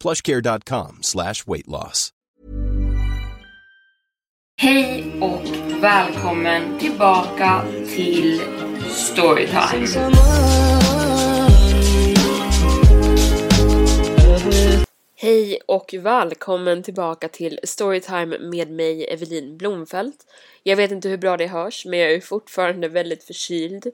plushcare.com slash weight loss. Hej och välkommen tillbaka till Storytime. Hej och välkommen tillbaka till Storytime med mig Evelin Blomfelt. Jag vet inte hur bra det hörs men jag är fortfarande väldigt förkyld.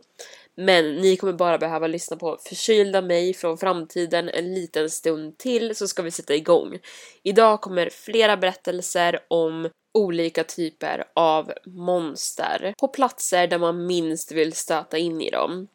Men ni kommer bara behöva lyssna på förkylda mig från framtiden en liten stund till så ska vi sätta igång. Idag kommer flera berättelser om olika typer av monster på platser där man minst vill stöta in i dem.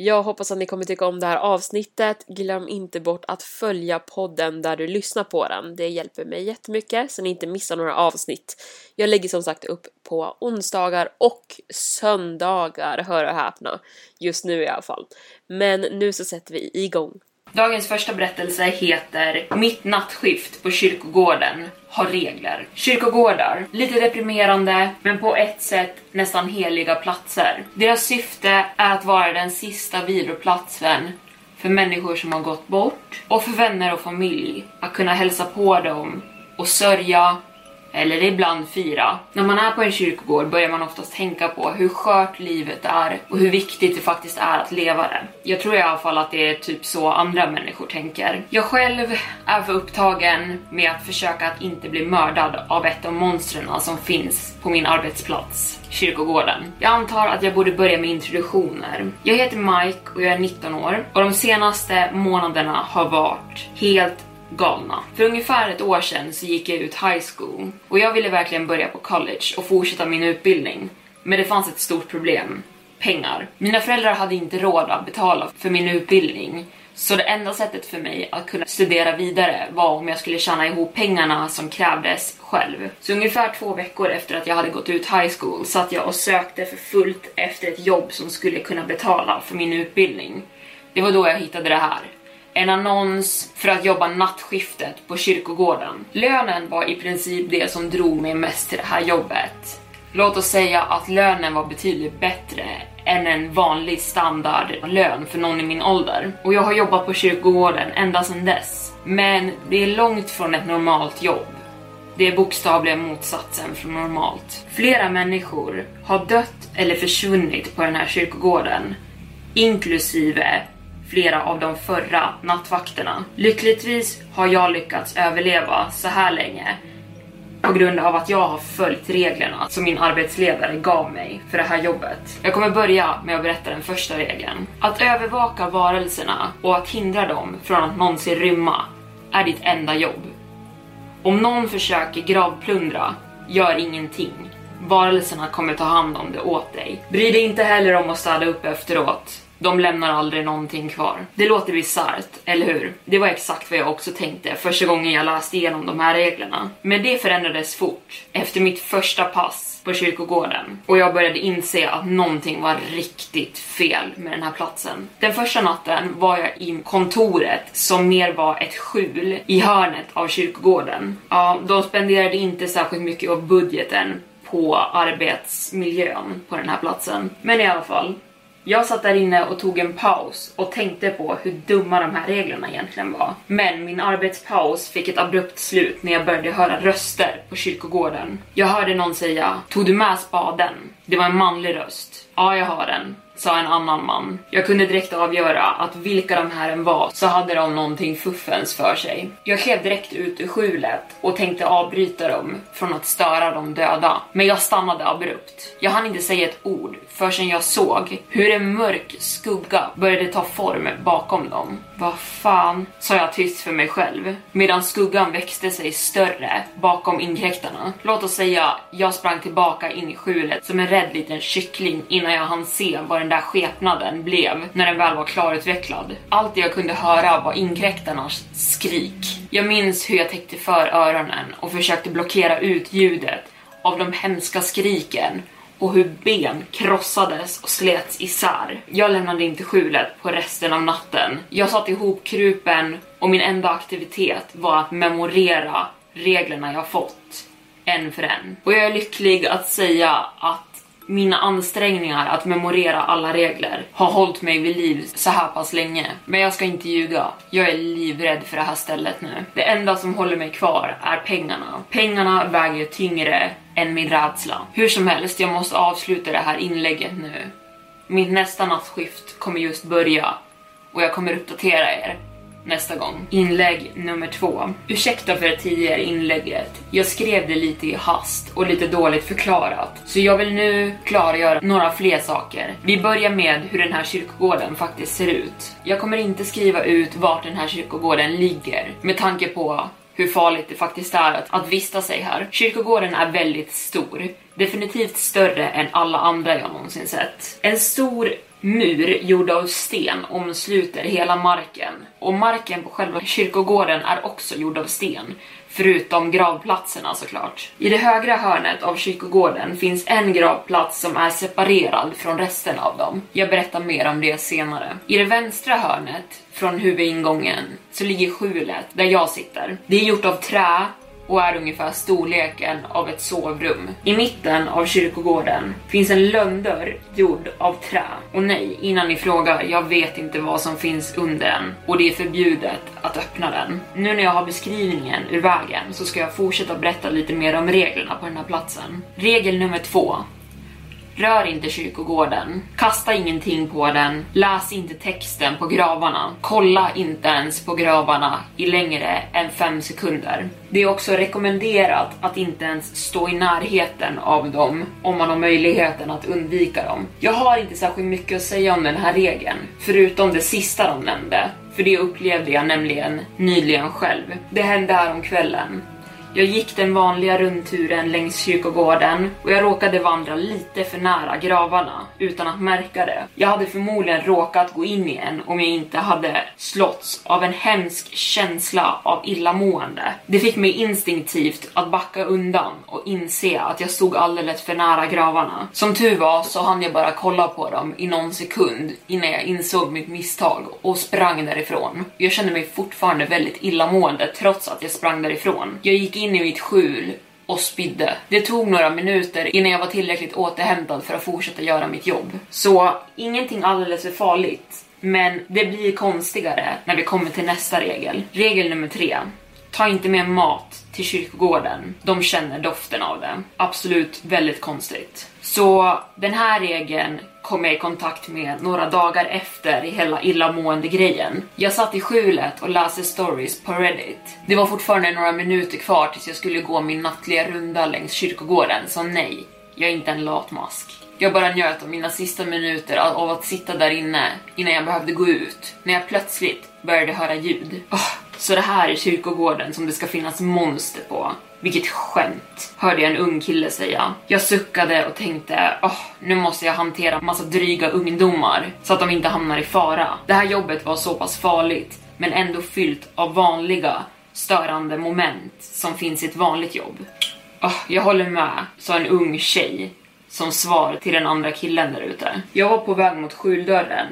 Jag hoppas att ni kommer tycka om det här avsnittet. Glöm inte bort att följa podden där du lyssnar på den. Det hjälper mig jättemycket så ni inte missar några avsnitt. Jag lägger som sagt upp på onsdagar och söndagar, hör och häpna. Just nu i alla fall. Men nu så sätter vi igång. Dagens första berättelse heter Mitt nattskift på kyrkogården har regler. Kyrkogårdar, lite deprimerande men på ett sätt nästan heliga platser. Deras syfte är att vara den sista viloplatsen för människor som har gått bort och för vänner och familj att kunna hälsa på dem och sörja eller ibland fira. När man är på en kyrkogård börjar man oftast tänka på hur skört livet är och hur viktigt det faktiskt är att leva det. Jag tror i alla fall att det är typ så andra människor tänker. Jag själv är för upptagen med att försöka att inte bli mördad av ett av monstren som finns på min arbetsplats, kyrkogården. Jag antar att jag borde börja med introduktioner. Jag heter Mike och jag är 19 år och de senaste månaderna har varit helt galna. För ungefär ett år sedan så gick jag ut high school och jag ville verkligen börja på college och fortsätta min utbildning. Men det fanns ett stort problem. Pengar. Mina föräldrar hade inte råd att betala för min utbildning så det enda sättet för mig att kunna studera vidare var om jag skulle tjäna ihop pengarna som krävdes själv. Så ungefär två veckor efter att jag hade gått ut high school satt jag och sökte för fullt efter ett jobb som skulle kunna betala för min utbildning. Det var då jag hittade det här en annons för att jobba nattskiftet på kyrkogården. Lönen var i princip det som drog mig mest till det här jobbet. Låt oss säga att lönen var betydligt bättre än en vanlig standardlön för någon i min ålder. Och jag har jobbat på kyrkogården ända sedan dess. Men det är långt från ett normalt jobb. Det är bokstavligen motsatsen från normalt. Flera människor har dött eller försvunnit på den här kyrkogården, inklusive flera av de förra nattvakterna. Lyckligtvis har jag lyckats överleva så här länge på grund av att jag har följt reglerna som min arbetsledare gav mig för det här jobbet. Jag kommer börja med att berätta den första regeln. Att övervaka varelserna och att hindra dem från att någonsin rymma är ditt enda jobb. Om någon försöker gravplundra, gör ingenting. Varelserna kommer ta hand om det åt dig. Bry dig inte heller om att städa upp efteråt. De lämnar aldrig någonting kvar. Det låter bisarrt, eller hur? Det var exakt vad jag också tänkte första gången jag läste igenom de här reglerna. Men det förändrades fort efter mitt första pass på kyrkogården och jag började inse att någonting var riktigt fel med den här platsen. Den första natten var jag i kontoret som mer var ett skjul i hörnet av kyrkogården. Ja, de spenderade inte särskilt mycket av budgeten på arbetsmiljön på den här platsen. Men i alla fall, jag satt där inne och tog en paus och tänkte på hur dumma de här reglerna egentligen var. Men min arbetspaus fick ett abrupt slut när jag började höra röster på kyrkogården. Jag hörde någon säga “Tog du med spaden?” Det var en manlig röst. “Ja, jag har den” sa en annan man. Jag kunde direkt avgöra att vilka de här än var så hade de någonting fuffens för sig. Jag klev direkt ut ur skjulet och tänkte avbryta dem från att störa de döda. Men jag stannade abrupt. Jag hann inte säga ett ord förrän jag såg hur en mörk skugga började ta form bakom dem. Vad fan, sa jag tyst för mig själv medan skuggan växte sig större bakom inkräktarna. Låt oss säga jag sprang tillbaka in i skjulet som en rädd liten kyckling innan jag hann se vad den den där skepnaden blev när den väl var klarutvecklad. Allt jag kunde höra var inkräktarnas skrik. Jag minns hur jag täckte för öronen och försökte blockera ut ljudet av de hemska skriken och hur ben krossades och slets isär. Jag lämnade inte skjulet på resten av natten. Jag satt ihop krupen och min enda aktivitet var att memorera reglerna jag fått, en för en. Och jag är lycklig att säga att mina ansträngningar att memorera alla regler har hållit mig vid liv så här pass länge. Men jag ska inte ljuga. Jag är livrädd för det här stället nu. Det enda som håller mig kvar är pengarna. Pengarna väger tyngre än min rädsla. Hur som helst, jag måste avsluta det här inlägget nu. Mitt nästa nattskift kommer just börja och jag kommer uppdatera er nästa gång. Inlägg nummer två. Ursäkta för det tidigare inlägget. Jag skrev det lite i hast och lite dåligt förklarat. Så jag vill nu klargöra några fler saker. Vi börjar med hur den här kyrkogården faktiskt ser ut. Jag kommer inte skriva ut vart den här kyrkogården ligger med tanke på hur farligt det faktiskt är att, att vistas sig här. Kyrkogården är väldigt stor. Definitivt större än alla andra jag någonsin sett. En stor mur gjord av sten omsluter hela marken och marken på själva kyrkogården är också gjord av sten. Förutom gravplatserna såklart. I det högra hörnet av kyrkogården finns en gravplats som är separerad från resten av dem. Jag berättar mer om det senare. I det vänstra hörnet från huvudingången så ligger skjulet där jag sitter. Det är gjort av trä och är ungefär storleken av ett sovrum. I mitten av kyrkogården finns en lönndörr gjord av trä. Och nej, innan ni frågar, jag vet inte vad som finns under den och det är förbjudet att öppna den. Nu när jag har beskrivningen ur vägen så ska jag fortsätta berätta lite mer om reglerna på den här platsen. Regel nummer två. Rör inte kyrkogården. Kasta ingenting på den. Läs inte texten på gravarna. Kolla inte ens på gravarna i längre än 5 sekunder. Det är också rekommenderat att inte ens stå i närheten av dem om man har möjligheten att undvika dem. Jag har inte särskilt mycket att säga om den här regeln, förutom det sista de nämnde. För det upplevde jag nämligen nyligen själv. Det hände här om kvällen. Jag gick den vanliga rundturen längs kyrkogården och jag råkade vandra lite för nära gravarna utan att märka det. Jag hade förmodligen råkat gå in i en om jag inte hade slåtts av en hemsk känsla av illamående. Det fick mig instinktivt att backa undan och inse att jag stod alldeles för nära gravarna. Som tur var så hann jag bara kolla på dem i någon sekund innan jag insåg mitt misstag och sprang därifrån. Jag kände mig fortfarande väldigt illamående trots att jag sprang därifrån. Jag gick in i mitt skjul och spydde. Det tog några minuter innan jag var tillräckligt återhämtad för att fortsätta göra mitt jobb. Så ingenting alldeles för farligt. Men det blir konstigare när vi kommer till nästa regel. Regel nummer tre. Ta inte med mat till kyrkogården. De känner doften av det. Absolut väldigt konstigt. Så den här regeln kom jag i kontakt med några dagar efter hela illamående grejen. Jag satt i skjulet och läste stories på Reddit. Det var fortfarande några minuter kvar tills jag skulle gå min nattliga runda längs kyrkogården, så nej, jag är inte en latmask. Jag bara njöt av mina sista minuter av att sitta där inne innan jag behövde gå ut, när jag plötsligt började höra ljud. Oh, så det här är kyrkogården som det ska finnas monster på. Vilket skämt, hörde jag en ung kille säga. Jag suckade och tänkte, åh, oh, nu måste jag hantera massa dryga ungdomar så att de inte hamnar i fara. Det här jobbet var så pass farligt, men ändå fyllt av vanliga störande moment som finns i ett vanligt jobb. Oh, jag håller med, sa en ung tjej som svar till den andra killen där ute. Jag var på väg mot skjuldörren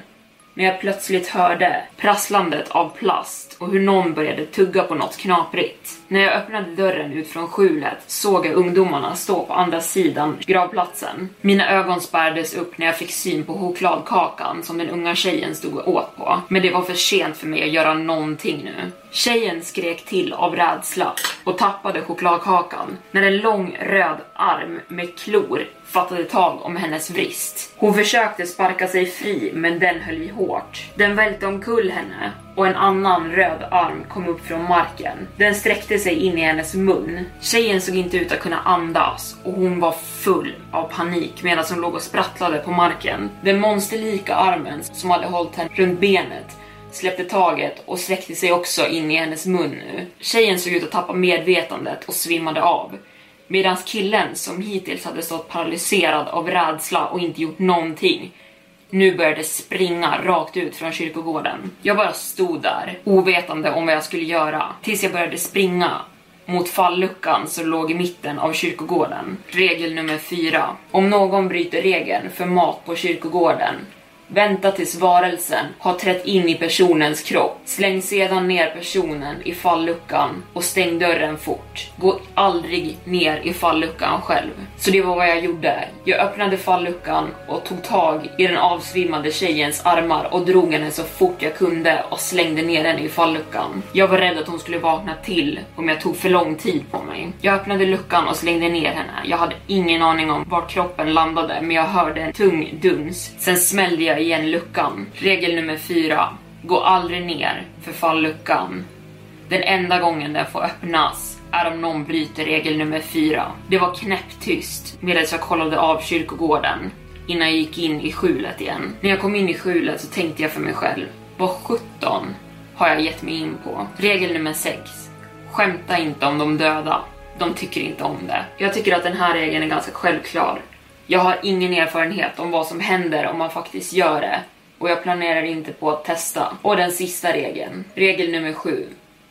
när jag plötsligt hörde prasslandet av plast och hur någon började tugga på något knaprigt. När jag öppnade dörren ut från skjulet såg jag ungdomarna stå på andra sidan gravplatsen. Mina ögon spärrades upp när jag fick syn på chokladkakan som den unga tjejen stod och åt på. Men det var för sent för mig att göra någonting nu. Tjejen skrek till av rädsla och tappade chokladkakan när en lång röd arm med klor fattade tag om hennes vrist. Hon försökte sparka sig fri men den höll i hårt. Den välte omkull henne och en annan röd arm kom upp från marken. Den sträckte sig in i hennes mun. Tjejen såg inte ut att kunna andas och hon var full av panik medan hon låg och sprattlade på marken. Den monsterlika armen som hade hållit henne runt benet släppte taget och sträckte sig också in i hennes mun nu. Tjejen såg ut att tappa medvetandet och svimmade av. Medan killen, som hittills hade stått paralyserad av rädsla och inte gjort någonting, nu började springa rakt ut från kyrkogården. Jag bara stod där, ovetande om vad jag skulle göra, tills jag började springa mot falluckan som låg i mitten av kyrkogården. Regel nummer fyra. Om någon bryter regeln för mat på kyrkogården Vänta tills varelsen har trätt in i personens kropp. Släng sedan ner personen i falluckan och stäng dörren fort. Gå aldrig ner i falluckan själv. Så det var vad jag gjorde. Jag öppnade falluckan och tog tag i den avsvimmade tjejens armar och drog henne så fort jag kunde och slängde ner henne i falluckan. Jag var rädd att hon skulle vakna till om jag tog för lång tid på mig. Jag öppnade luckan och slängde ner henne. Jag hade ingen aning om var kroppen landade men jag hörde en tung duns. Sen smällde jag igen luckan. Regel nummer fyra. Gå aldrig ner för falluckan. Den enda gången den får öppnas är om någon bryter regel nummer fyra. Det var knäpptyst medan jag kollade av kyrkogården innan jag gick in i skjulet igen. När jag kom in i skjulet så tänkte jag för mig själv, vad 17 har jag gett mig in på? Regel nummer 6. Skämta inte om de döda. De tycker inte om det. Jag tycker att den här regeln är ganska självklar. Jag har ingen erfarenhet om vad som händer om man faktiskt gör det och jag planerar inte på att testa. Och den sista regeln, regel nummer sju.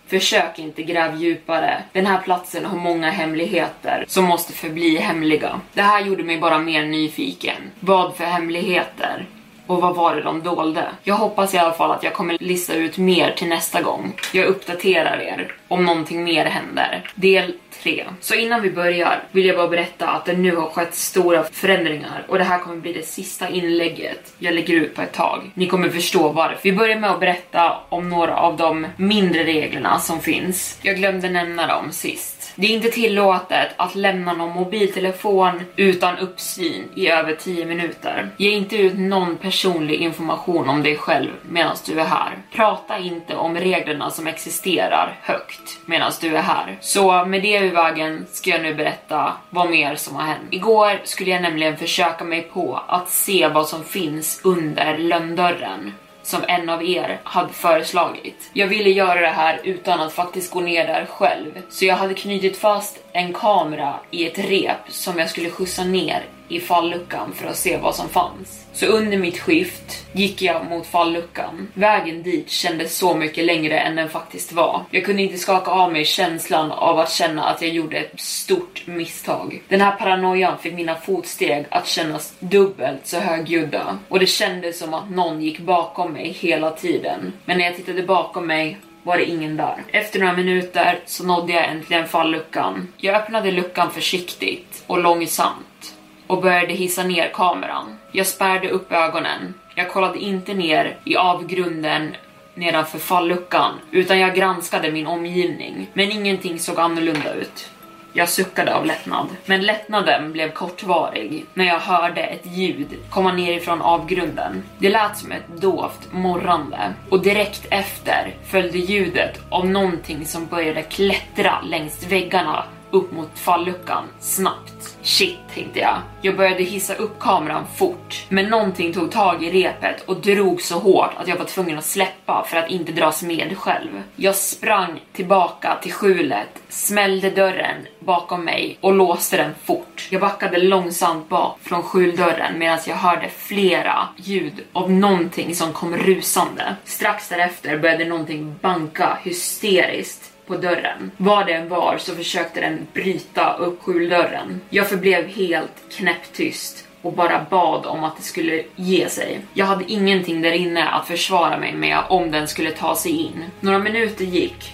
Försök inte gräv djupare. Den här platsen har många hemligheter som måste förbli hemliga. Det här gjorde mig bara mer nyfiken. Vad för hemligheter? Och vad var det de dolde? Jag hoppas i alla fall att jag kommer lista ut mer till nästa gång. Jag uppdaterar er om någonting mer händer. Del 3. Så innan vi börjar vill jag bara berätta att det nu har skett stora förändringar och det här kommer bli det sista inlägget jag lägger ut på ett tag. Ni kommer förstå varför. Vi börjar med att berätta om några av de mindre reglerna som finns. Jag glömde nämna dem sist. Det är inte tillåtet att lämna någon mobiltelefon utan uppsyn i över 10 minuter. Ge inte ut någon personlig information om dig själv medan du är här. Prata inte om reglerna som existerar högt medan du är här. Så med det ur vägen ska jag nu berätta vad mer som har hänt. Igår skulle jag nämligen försöka mig på att se vad som finns under lönndörren som en av er hade föreslagit. Jag ville göra det här utan att faktiskt gå ner där själv, så jag hade knutit fast en kamera i ett rep som jag skulle skjutsa ner i falluckan för att se vad som fanns. Så under mitt skift gick jag mot falluckan. Vägen dit kändes så mycket längre än den faktiskt var. Jag kunde inte skaka av mig känslan av att känna att jag gjorde ett stort misstag. Den här paranoian fick mina fotsteg att kännas dubbelt så högljudda och det kändes som att någon gick bakom mig hela tiden. Men när jag tittade bakom mig var det ingen där. Efter några minuter så nådde jag äntligen falluckan. Jag öppnade luckan försiktigt och långsamt och började hissa ner kameran. Jag spärrade upp ögonen. Jag kollade inte ner i avgrunden nedanför falluckan, utan jag granskade min omgivning. Men ingenting såg annorlunda ut. Jag suckade av lättnad. Men lättnaden blev kortvarig när jag hörde ett ljud komma nerifrån avgrunden. Det lät som ett dovt morrande och direkt efter följde ljudet av någonting som började klättra längs väggarna upp mot falluckan snabbt. Shit, tänkte jag. Jag började hissa upp kameran fort, men någonting tog tag i repet och drog så hårt att jag var tvungen att släppa för att inte dras med själv. Jag sprang tillbaka till skjulet, smällde dörren bakom mig och låste den fort. Jag backade långsamt bak från skjuldörren medan jag hörde flera ljud av någonting som kom rusande. Strax därefter började någonting banka hysteriskt på dörren. Vad det än var så försökte den bryta upp skjuldörren. Jag förblev helt knäpptyst och bara bad om att det skulle ge sig. Jag hade ingenting där inne att försvara mig med om den skulle ta sig in. Några minuter gick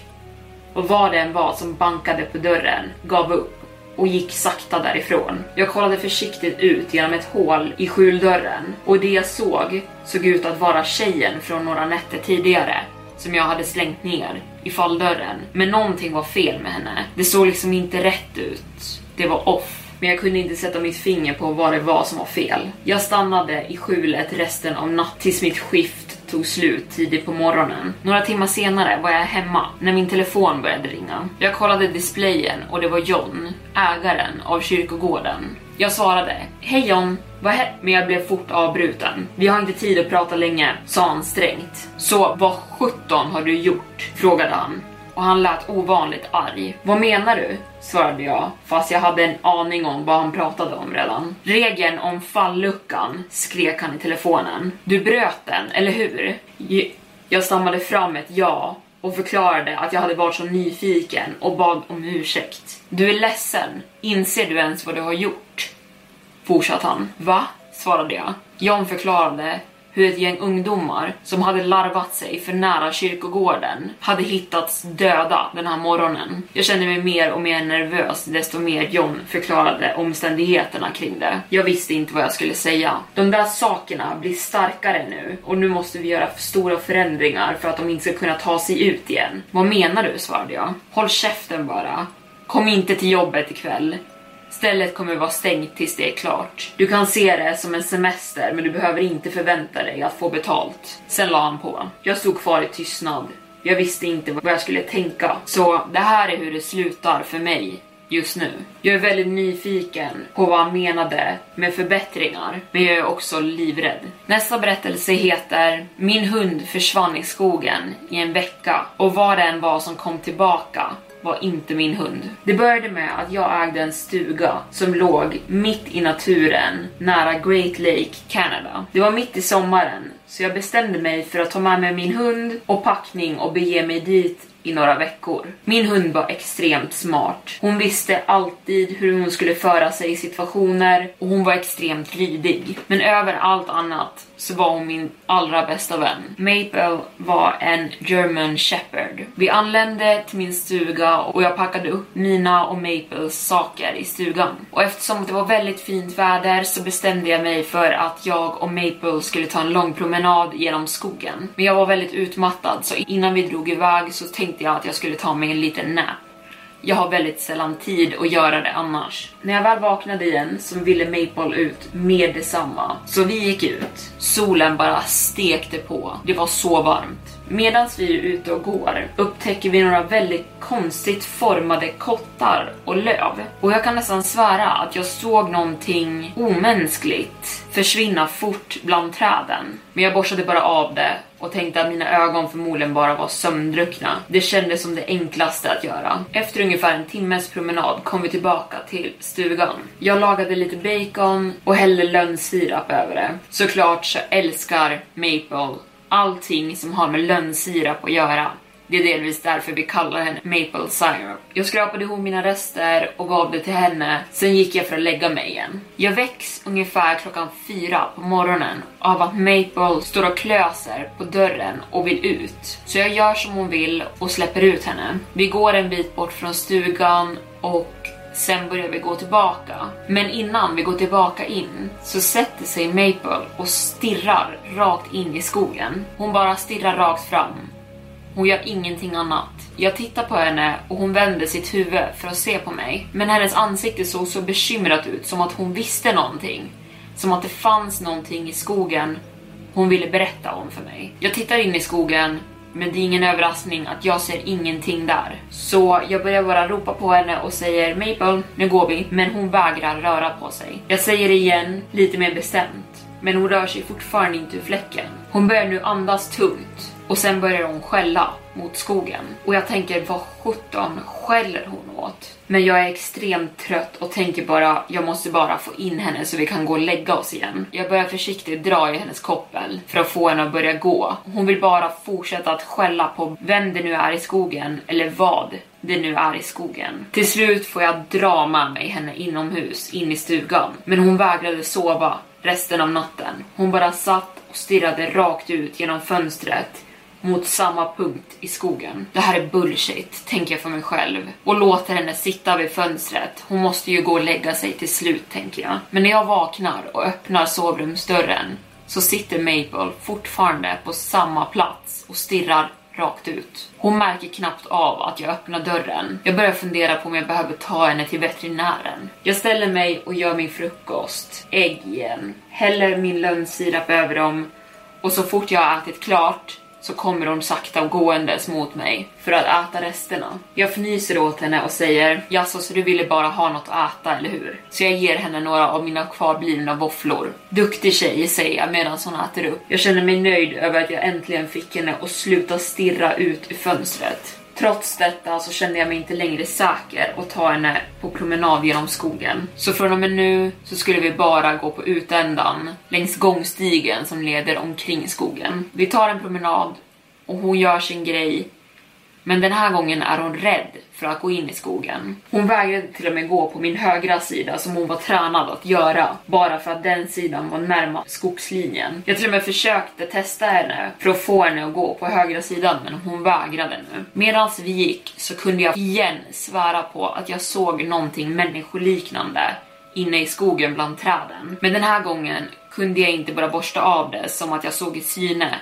och vad det än var som bankade på dörren gav upp och gick sakta därifrån. Jag kollade försiktigt ut genom ett hål i skjuldörren och det jag såg såg ut att vara tjejen från några nätter tidigare som jag hade slängt ner i falldörren. Men någonting var fel med henne. Det såg liksom inte rätt ut. Det var off. Men jag kunde inte sätta mitt finger på vad det var som var fel. Jag stannade i skjulet resten av natten tills mitt skift tog slut tidigt på morgonen. Några timmar senare var jag hemma när min telefon började ringa. Jag kollade displayen och det var John, ägaren av kyrkogården. Jag svarade Hej John, vad he Men jag blev fort avbruten. Vi har inte tid att prata länge, sa han strängt. Så vad sjutton har du gjort? frågade han och han lät ovanligt arg. Vad menar du? Svarade jag, fast jag hade en aning om vad han pratade om redan. Regeln om falluckan, skrek han i telefonen. Du bröt den, eller hur? Jag stammade fram ett ja och förklarade att jag hade varit så nyfiken och bad om ursäkt. Du är ledsen. Inser du ens vad du har gjort? Fortsatte han. Va? svarade jag. John förklarade hur ett gäng ungdomar som hade larvat sig för nära kyrkogården hade hittats döda den här morgonen. Jag kände mig mer och mer nervös desto mer John förklarade omständigheterna kring det. Jag visste inte vad jag skulle säga. De där sakerna blir starkare nu och nu måste vi göra stora förändringar för att de inte ska kunna ta sig ut igen. Vad menar du? svarade jag. Håll käften bara. Kom inte till jobbet ikväll. Stället kommer vara stängt tills det är klart. Du kan se det som en semester men du behöver inte förvänta dig att få betalt. Sen la han på. Jag stod kvar i tystnad. Jag visste inte vad jag skulle tänka. Så det här är hur det slutar för mig just nu. Jag är väldigt nyfiken på vad han menade med förbättringar, men jag är också livrädd. Nästa berättelse heter Min hund försvann i skogen i en vecka och vad det än var som kom tillbaka var inte min hund. Det började med att jag ägde en stuga som låg mitt i naturen nära Great Lake, Canada. Det var mitt i sommaren så jag bestämde mig för att ta med mig min hund och packning och bege mig dit i några veckor. Min hund var extremt smart. Hon visste alltid hur hon skulle föra sig i situationer och hon var extremt lydig. Men över allt annat så var hon min allra bästa vän. Maple var en German shepherd. Vi anlände till min stuga och jag packade upp mina och Maples saker i stugan. Och eftersom det var väldigt fint väder så bestämde jag mig för att jag och Maple skulle ta en lång promenad genom skogen. Men jag var väldigt utmattad så innan vi drog iväg så tänkte jag att jag skulle ta mig en liten nap. Jag har väldigt sällan tid att göra det annars. När jag väl vaknade igen så ville Maple ut med detsamma. Så vi gick ut. Solen bara stekte på. Det var så varmt. Medan vi är ute och går upptäcker vi några väldigt konstigt formade kottar och löv. Och jag kan nästan svära att jag såg någonting omänskligt försvinna fort bland träden. Men jag borstade bara av det och tänkte att mina ögon förmodligen bara var sömndruckna. Det kändes som det enklaste att göra. Efter ungefär en timmes promenad kom vi tillbaka till stugan. Jag lagade lite bacon och hällde lönnsirap över det. Såklart så älskar Maple allting som har med lönnsirap att göra. Det är delvis därför vi kallar henne Maple Syrup. Jag skrapade ihop mina rester och gav det till henne, sen gick jag för att lägga mig igen. Jag väcks ungefär klockan fyra på morgonen av att Maple står och klöser på dörren och vill ut. Så jag gör som hon vill och släpper ut henne. Vi går en bit bort från stugan och Sen börjar vi gå tillbaka. Men innan vi går tillbaka in så sätter sig Maple och stirrar rakt in i skogen. Hon bara stirrar rakt fram. Hon gör ingenting annat. Jag tittar på henne och hon vänder sitt huvud för att se på mig. Men hennes ansikte såg så bekymrat ut, som att hon visste någonting. Som att det fanns någonting i skogen hon ville berätta om för mig. Jag tittar in i skogen men det är ingen överraskning att jag ser ingenting där. Så jag börjar bara ropa på henne och säger Maple, nu går vi. Men hon vägrar röra på sig. Jag säger det igen, lite mer bestämt. Men hon rör sig fortfarande inte ur fläcken. Hon börjar nu andas tungt och sen börjar hon skälla mot skogen. Och jag tänker, vad sjutton skäller hon åt? Men jag är extremt trött och tänker bara, jag måste bara få in henne så vi kan gå och lägga oss igen. Jag börjar försiktigt dra i hennes koppel för att få henne att börja gå. Hon vill bara fortsätta att skälla på vem det nu är i skogen eller vad det nu är i skogen. Till slut får jag dra med mig henne inomhus, in i stugan. Men hon vägrade sova resten av natten. Hon bara satt och stirrade rakt ut genom fönstret mot samma punkt i skogen. Det här är bullshit, tänker jag för mig själv. Och låter henne sitta vid fönstret. Hon måste ju gå och lägga sig till slut, tänker jag. Men när jag vaknar och öppnar sovrumsdörren så sitter Maple fortfarande på samma plats och stirrar rakt ut. Hon märker knappt av att jag öppnar dörren. Jag börjar fundera på om jag behöver ta henne till veterinären. Jag ställer mig och gör min frukost, ägg igen, häller min lönnsirap över dem och så fort jag har ätit klart så kommer hon sakta och gåendes mot mig för att äta resterna. Jag fnyser åt henne och säger jaså så du ville bara ha något att äta eller hur? Så jag ger henne några av mina kvarblivna våfflor. Duktig tjej säger jag medan hon äter upp. Jag känner mig nöjd över att jag äntligen fick henne att sluta stirra ut i fönstret. Trots detta så kände jag mig inte längre säker att ta henne på promenad genom skogen. Så från och med nu så skulle vi bara gå på utändan längs gångstigen som leder omkring skogen. Vi tar en promenad och hon gör sin grej men den här gången är hon rädd för att gå in i skogen. Hon vägrade till och med gå på min högra sida som hon var tränad att göra, bara för att den sidan var närmast skogslinjen. Jag till och med försökte testa henne för att få henne att gå på högra sidan, men hon vägrade nu. Medan vi gick så kunde jag igen svära på att jag såg någonting människoliknande inne i skogen bland träden. Men den här gången kunde jag inte bara borsta av det som att jag såg i syne,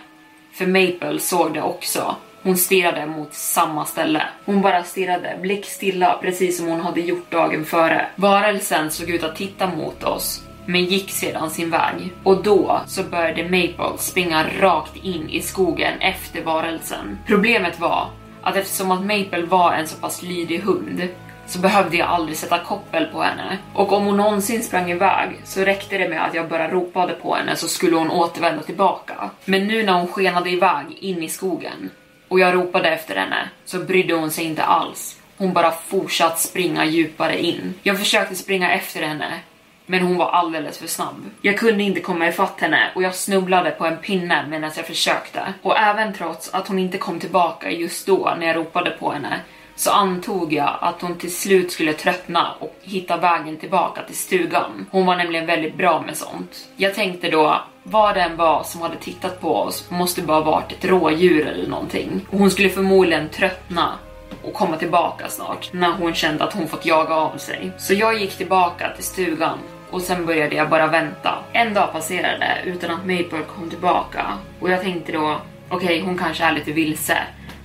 för Maple såg det också hon stirrade mot samma ställe. Hon bara stirrade blickstilla, precis som hon hade gjort dagen före. Varelsen såg ut att titta mot oss, men gick sedan sin väg. Och då så började Maple springa rakt in i skogen efter varelsen. Problemet var att eftersom att Maple var en så pass lydig hund så behövde jag aldrig sätta koppel på henne. Och om hon någonsin sprang iväg så räckte det med att jag bara ropade på henne så skulle hon återvända tillbaka. Men nu när hon skenade iväg in i skogen och jag ropade efter henne så brydde hon sig inte alls. Hon bara fortsatte springa djupare in. Jag försökte springa efter henne men hon var alldeles för snabb. Jag kunde inte komma ifatt henne och jag snubblade på en pinne medan jag försökte. Och även trots att hon inte kom tillbaka just då när jag ropade på henne så antog jag att hon till slut skulle tröttna och hitta vägen tillbaka till stugan. Hon var nämligen väldigt bra med sånt. Jag tänkte då, vad det än var som hade tittat på oss måste bara varit ett rådjur eller någonting. Och hon skulle förmodligen tröttna och komma tillbaka snart när hon kände att hon fått jaga av sig. Så jag gick tillbaka till stugan och sen började jag bara vänta. En dag passerade utan att Maple kom tillbaka och jag tänkte då okej, okay, hon kanske är lite vilse.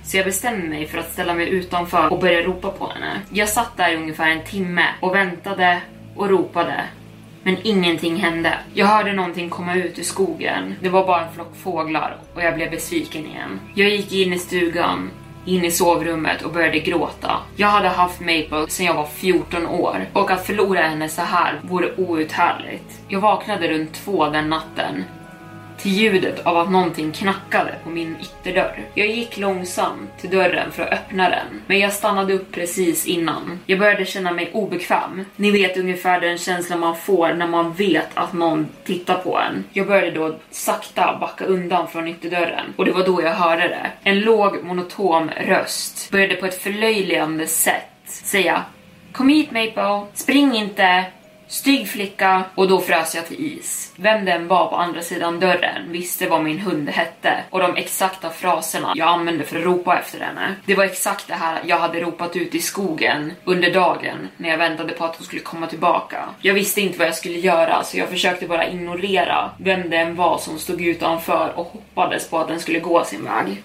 Så jag bestämde mig för att ställa mig utanför och börja ropa på henne. Jag satt där i ungefär en timme och väntade och ropade. Men ingenting hände. Jag hörde någonting komma ut ur skogen. Det var bara en flock fåglar och jag blev besviken igen. Jag gick in i stugan in i sovrummet och började gråta. Jag hade haft Maple sedan jag var 14 år och att förlora henne så här vore outhärdligt. Jag vaknade runt två den natten till ljudet av att någonting knackade på min ytterdörr. Jag gick långsamt till dörren för att öppna den, men jag stannade upp precis innan. Jag började känna mig obekväm. Ni vet ungefär den känslan man får när man vet att någon tittar på en. Jag började då sakta backa undan från ytterdörren och det var då jag hörde det. En låg monotom röst började på ett förlöjligande sätt säga Kom hit Maple, spring inte, Stygg flicka och då frös jag till is. Vem den var på andra sidan dörren visste vad min hund hette och de exakta fraserna jag använde för att ropa efter henne. Det var exakt det här jag hade ropat ut i skogen under dagen när jag väntade på att hon skulle komma tillbaka. Jag visste inte vad jag skulle göra så jag försökte bara ignorera vem den var som stod utanför och hoppades på att den skulle gå sin väg.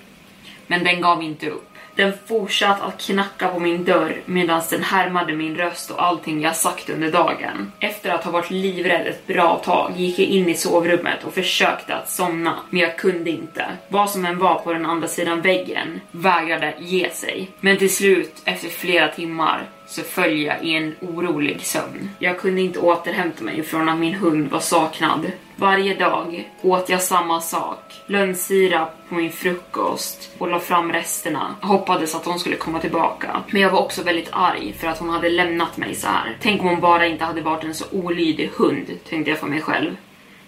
Men den gav inte upp. Den fortsatte att knacka på min dörr medan den härmade min röst och allting jag sagt under dagen. Efter att ha varit livrädd ett bra tag gick jag in i sovrummet och försökte att somna, men jag kunde inte. Vad som än var på den andra sidan väggen vägrade ge sig. Men till slut, efter flera timmar, så föll jag i en orolig sömn. Jag kunde inte återhämta mig från att min hund var saknad. Varje dag åt jag samma sak. Lönnsirap på min frukost och la fram resterna. Hoppades att hon skulle komma tillbaka. Men jag var också väldigt arg för att hon hade lämnat mig så här. Tänk om hon bara inte hade varit en så olydig hund, tänkte jag för mig själv.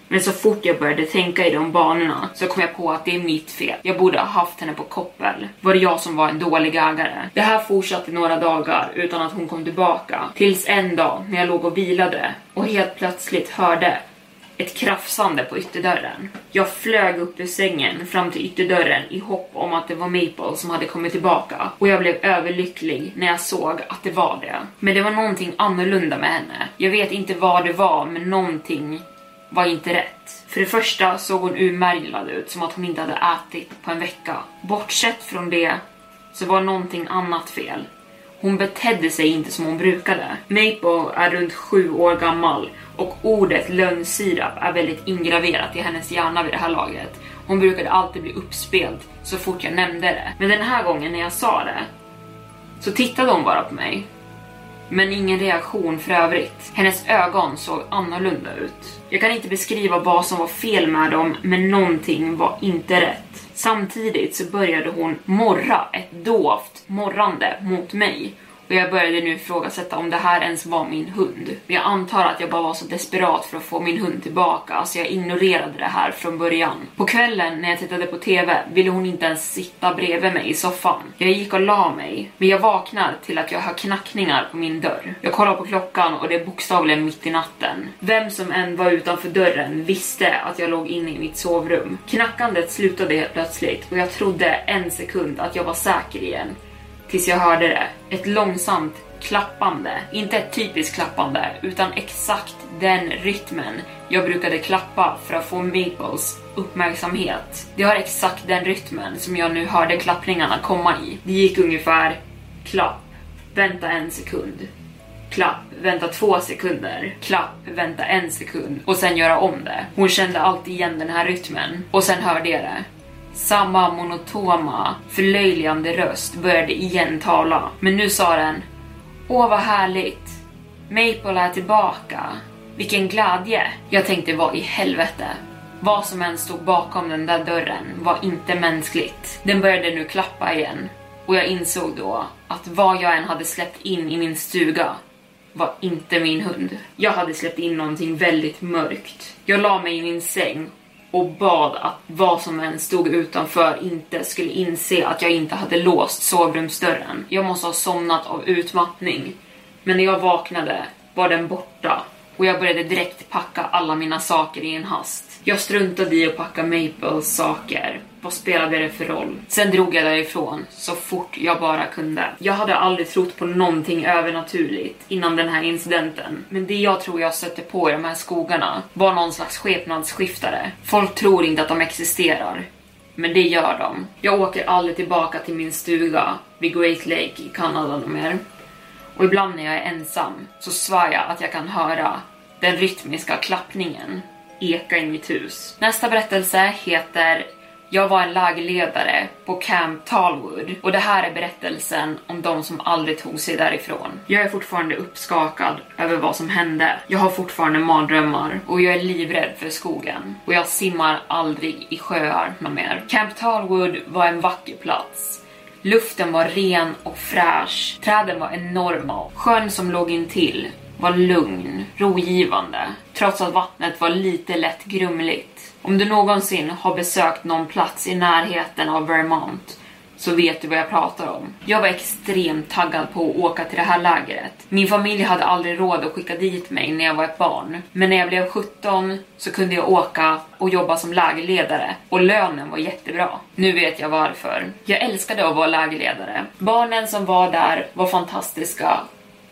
Men så fort jag började tänka i de banorna så kom jag på att det är mitt fel. Jag borde ha haft henne på koppel. Var det jag som var en dålig ägare? Det här fortsatte några dagar utan att hon kom tillbaka. Tills en dag när jag låg och vilade och helt plötsligt hörde ett krafsande på ytterdörren. Jag flög upp ur sängen fram till ytterdörren i hopp om att det var Maple som hade kommit tillbaka och jag blev överlycklig när jag såg att det var det. Men det var någonting annorlunda med henne. Jag vet inte vad det var, men någonting var inte rätt. För det första såg hon urmärglad ut, som att hon inte hade ätit på en vecka. Bortsett från det så var någonting annat fel. Hon betedde sig inte som hon brukade. Maple är runt sju år gammal och ordet lönnsirap är väldigt ingraverat i hennes hjärna vid det här laget. Hon brukade alltid bli uppspelt så fort jag nämnde det. Men den här gången när jag sa det så tittade hon bara på mig. Men ingen reaktion för övrigt. Hennes ögon såg annorlunda ut. Jag kan inte beskriva vad som var fel med dem, men någonting var inte rätt. Samtidigt så började hon morra ett dovt morrande mot mig och jag började nu ifrågasätta om det här ens var min hund. Men jag antar att jag bara var så desperat för att få min hund tillbaka så jag ignorerade det här från början. På kvällen när jag tittade på TV ville hon inte ens sitta bredvid mig i soffan. Jag gick och la mig, men jag vaknar till att jag hör knackningar på min dörr. Jag kollar på klockan och det är bokstavligen mitt i natten. Vem som än var utanför dörren visste att jag låg inne i mitt sovrum. Knackandet slutade helt plötsligt och jag trodde en sekund att jag var säker igen tills jag hörde det. Ett långsamt klappande. Inte ett typiskt klappande, utan exakt den rytmen jag brukade klappa för att få Maples uppmärksamhet. Det har exakt den rytmen som jag nu hörde klappningarna komma i. Det gick ungefär klapp, vänta en sekund, klapp, vänta två sekunder, klapp, vänta en sekund och sen göra om det. Hon kände alltid igen den här rytmen och sen hörde jag det. Samma monotoma, förlöjligande röst började igen tala, men nu sa den Åh vad härligt! Maple är tillbaka. Vilken glädje! Jag tänkte vad i helvete? Vad som än stod bakom den där dörren var inte mänskligt. Den började nu klappa igen och jag insåg då att vad jag än hade släppt in i min stuga var inte min hund. Jag hade släppt in någonting väldigt mörkt. Jag la mig i min säng och bad att vad som än stod utanför inte skulle inse att jag inte hade låst sovrumsdörren. Jag måste ha somnat av utmattning. Men när jag vaknade var den borta och jag började direkt packa alla mina saker i en hast. Jag struntade i att packa Maples saker. Vad spelade det för roll? Sen drog jag därifrån så fort jag bara kunde. Jag hade aldrig trott på någonting övernaturligt innan den här incidenten. Men det jag tror jag stötte på i de här skogarna var någon slags skepnadsskiftare. Folk tror inte att de existerar. Men det gör de. Jag åker aldrig tillbaka till min stuga vid Great Lake i Kanada mer. Och ibland när jag är ensam så svär jag att jag kan höra den rytmiska klappningen eka i mitt hus. Nästa berättelse heter jag var en lägerledare på Camp Talwood och det här är berättelsen om de som aldrig tog sig därifrån. Jag är fortfarande uppskakad över vad som hände. Jag har fortfarande mardrömmar och jag är livrädd för skogen och jag simmar aldrig i sjöar mer. Camp Talwood var en vacker plats. Luften var ren och fräsch. Träden var enorma. Sjön som låg intill var lugn, rogivande, trots att vattnet var lite lätt grumligt. Om du någonsin har besökt någon plats i närheten av Vermont så vet du vad jag pratar om. Jag var extremt taggad på att åka till det här lägret. Min familj hade aldrig råd att skicka dit mig när jag var ett barn. Men när jag blev 17 så kunde jag åka och jobba som lägerledare och lönen var jättebra. Nu vet jag varför. Jag älskade att vara lägerledare. Barnen som var där var fantastiska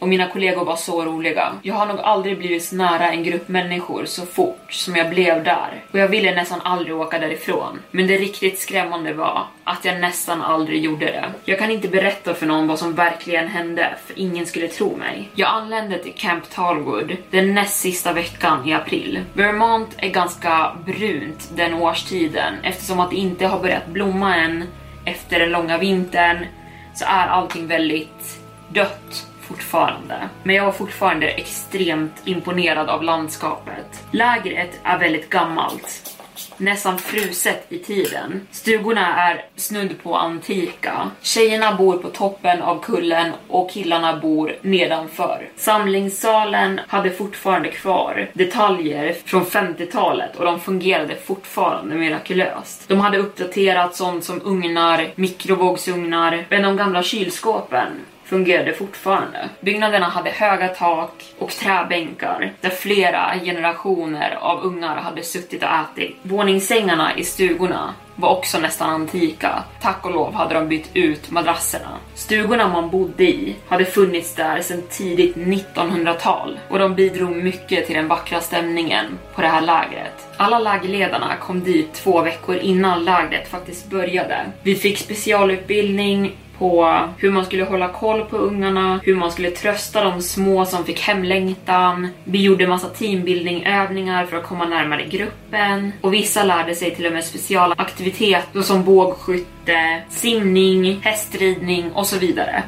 och mina kollegor var så roliga. Jag har nog aldrig blivit så nära en grupp människor så fort som jag blev där och jag ville nästan aldrig åka därifrån. Men det riktigt skrämmande var att jag nästan aldrig gjorde det. Jag kan inte berätta för någon vad som verkligen hände för ingen skulle tro mig. Jag anlände till Camp Talwood den näst sista veckan i april. Vermont är ganska brunt den årstiden eftersom att det inte har börjat blomma än efter den långa vintern så är allting väldigt dött fortfarande. Men jag var fortfarande extremt imponerad av landskapet. Lägret är väldigt gammalt. Nästan fruset i tiden. Stugorna är snudd på antika. Tjejerna bor på toppen av kullen och killarna bor nedanför. Samlingssalen hade fortfarande kvar detaljer från 50-talet och de fungerade fortfarande mirakulöst. De hade uppdaterat sånt som ugnar, mikrovågsugnar, men de gamla kylskåpen fungerade fortfarande. Byggnaderna hade höga tak och träbänkar där flera generationer av ungar hade suttit och ätit. Våningssängarna i stugorna var också nästan antika. Tack och lov hade de bytt ut madrasserna. Stugorna man bodde i hade funnits där sedan tidigt 1900-tal och de bidrog mycket till den vackra stämningen på det här lägret. Alla lägerledarna kom dit två veckor innan lägret faktiskt började. Vi fick specialutbildning på hur man skulle hålla koll på ungarna, hur man skulle trösta de små som fick hemlängtan. Vi gjorde massa teambuildingövningar för att komma närmare gruppen och vissa lärde sig till och med speciala aktiviteter som bågskytte, simning, hästridning och så vidare.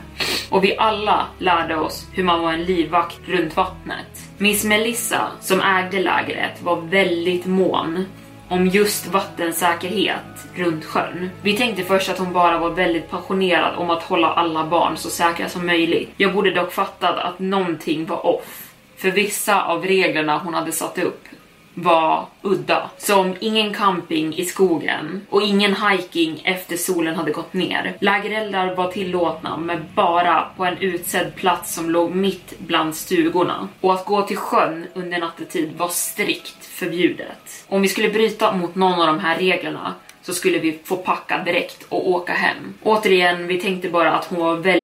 Och vi alla lärde oss hur man var en livvakt runt vattnet. Miss Melissa, som ägde lägret, var väldigt mån om just vattensäkerhet runt sjön. Vi tänkte först att hon bara var väldigt passionerad om att hålla alla barn så säkra som möjligt. Jag borde dock fattat att någonting var off. För vissa av reglerna hon hade satt upp var udda. Som ingen camping i skogen och ingen hiking efter solen hade gått ner. Lägereldar var tillåtna men bara på en utsedd plats som låg mitt bland stugorna. Och att gå till sjön under nattetid var strikt förbjudet. Om vi skulle bryta mot någon av de här reglerna så skulle vi få packa direkt och åka hem. Återigen, vi tänkte bara att hon var väldigt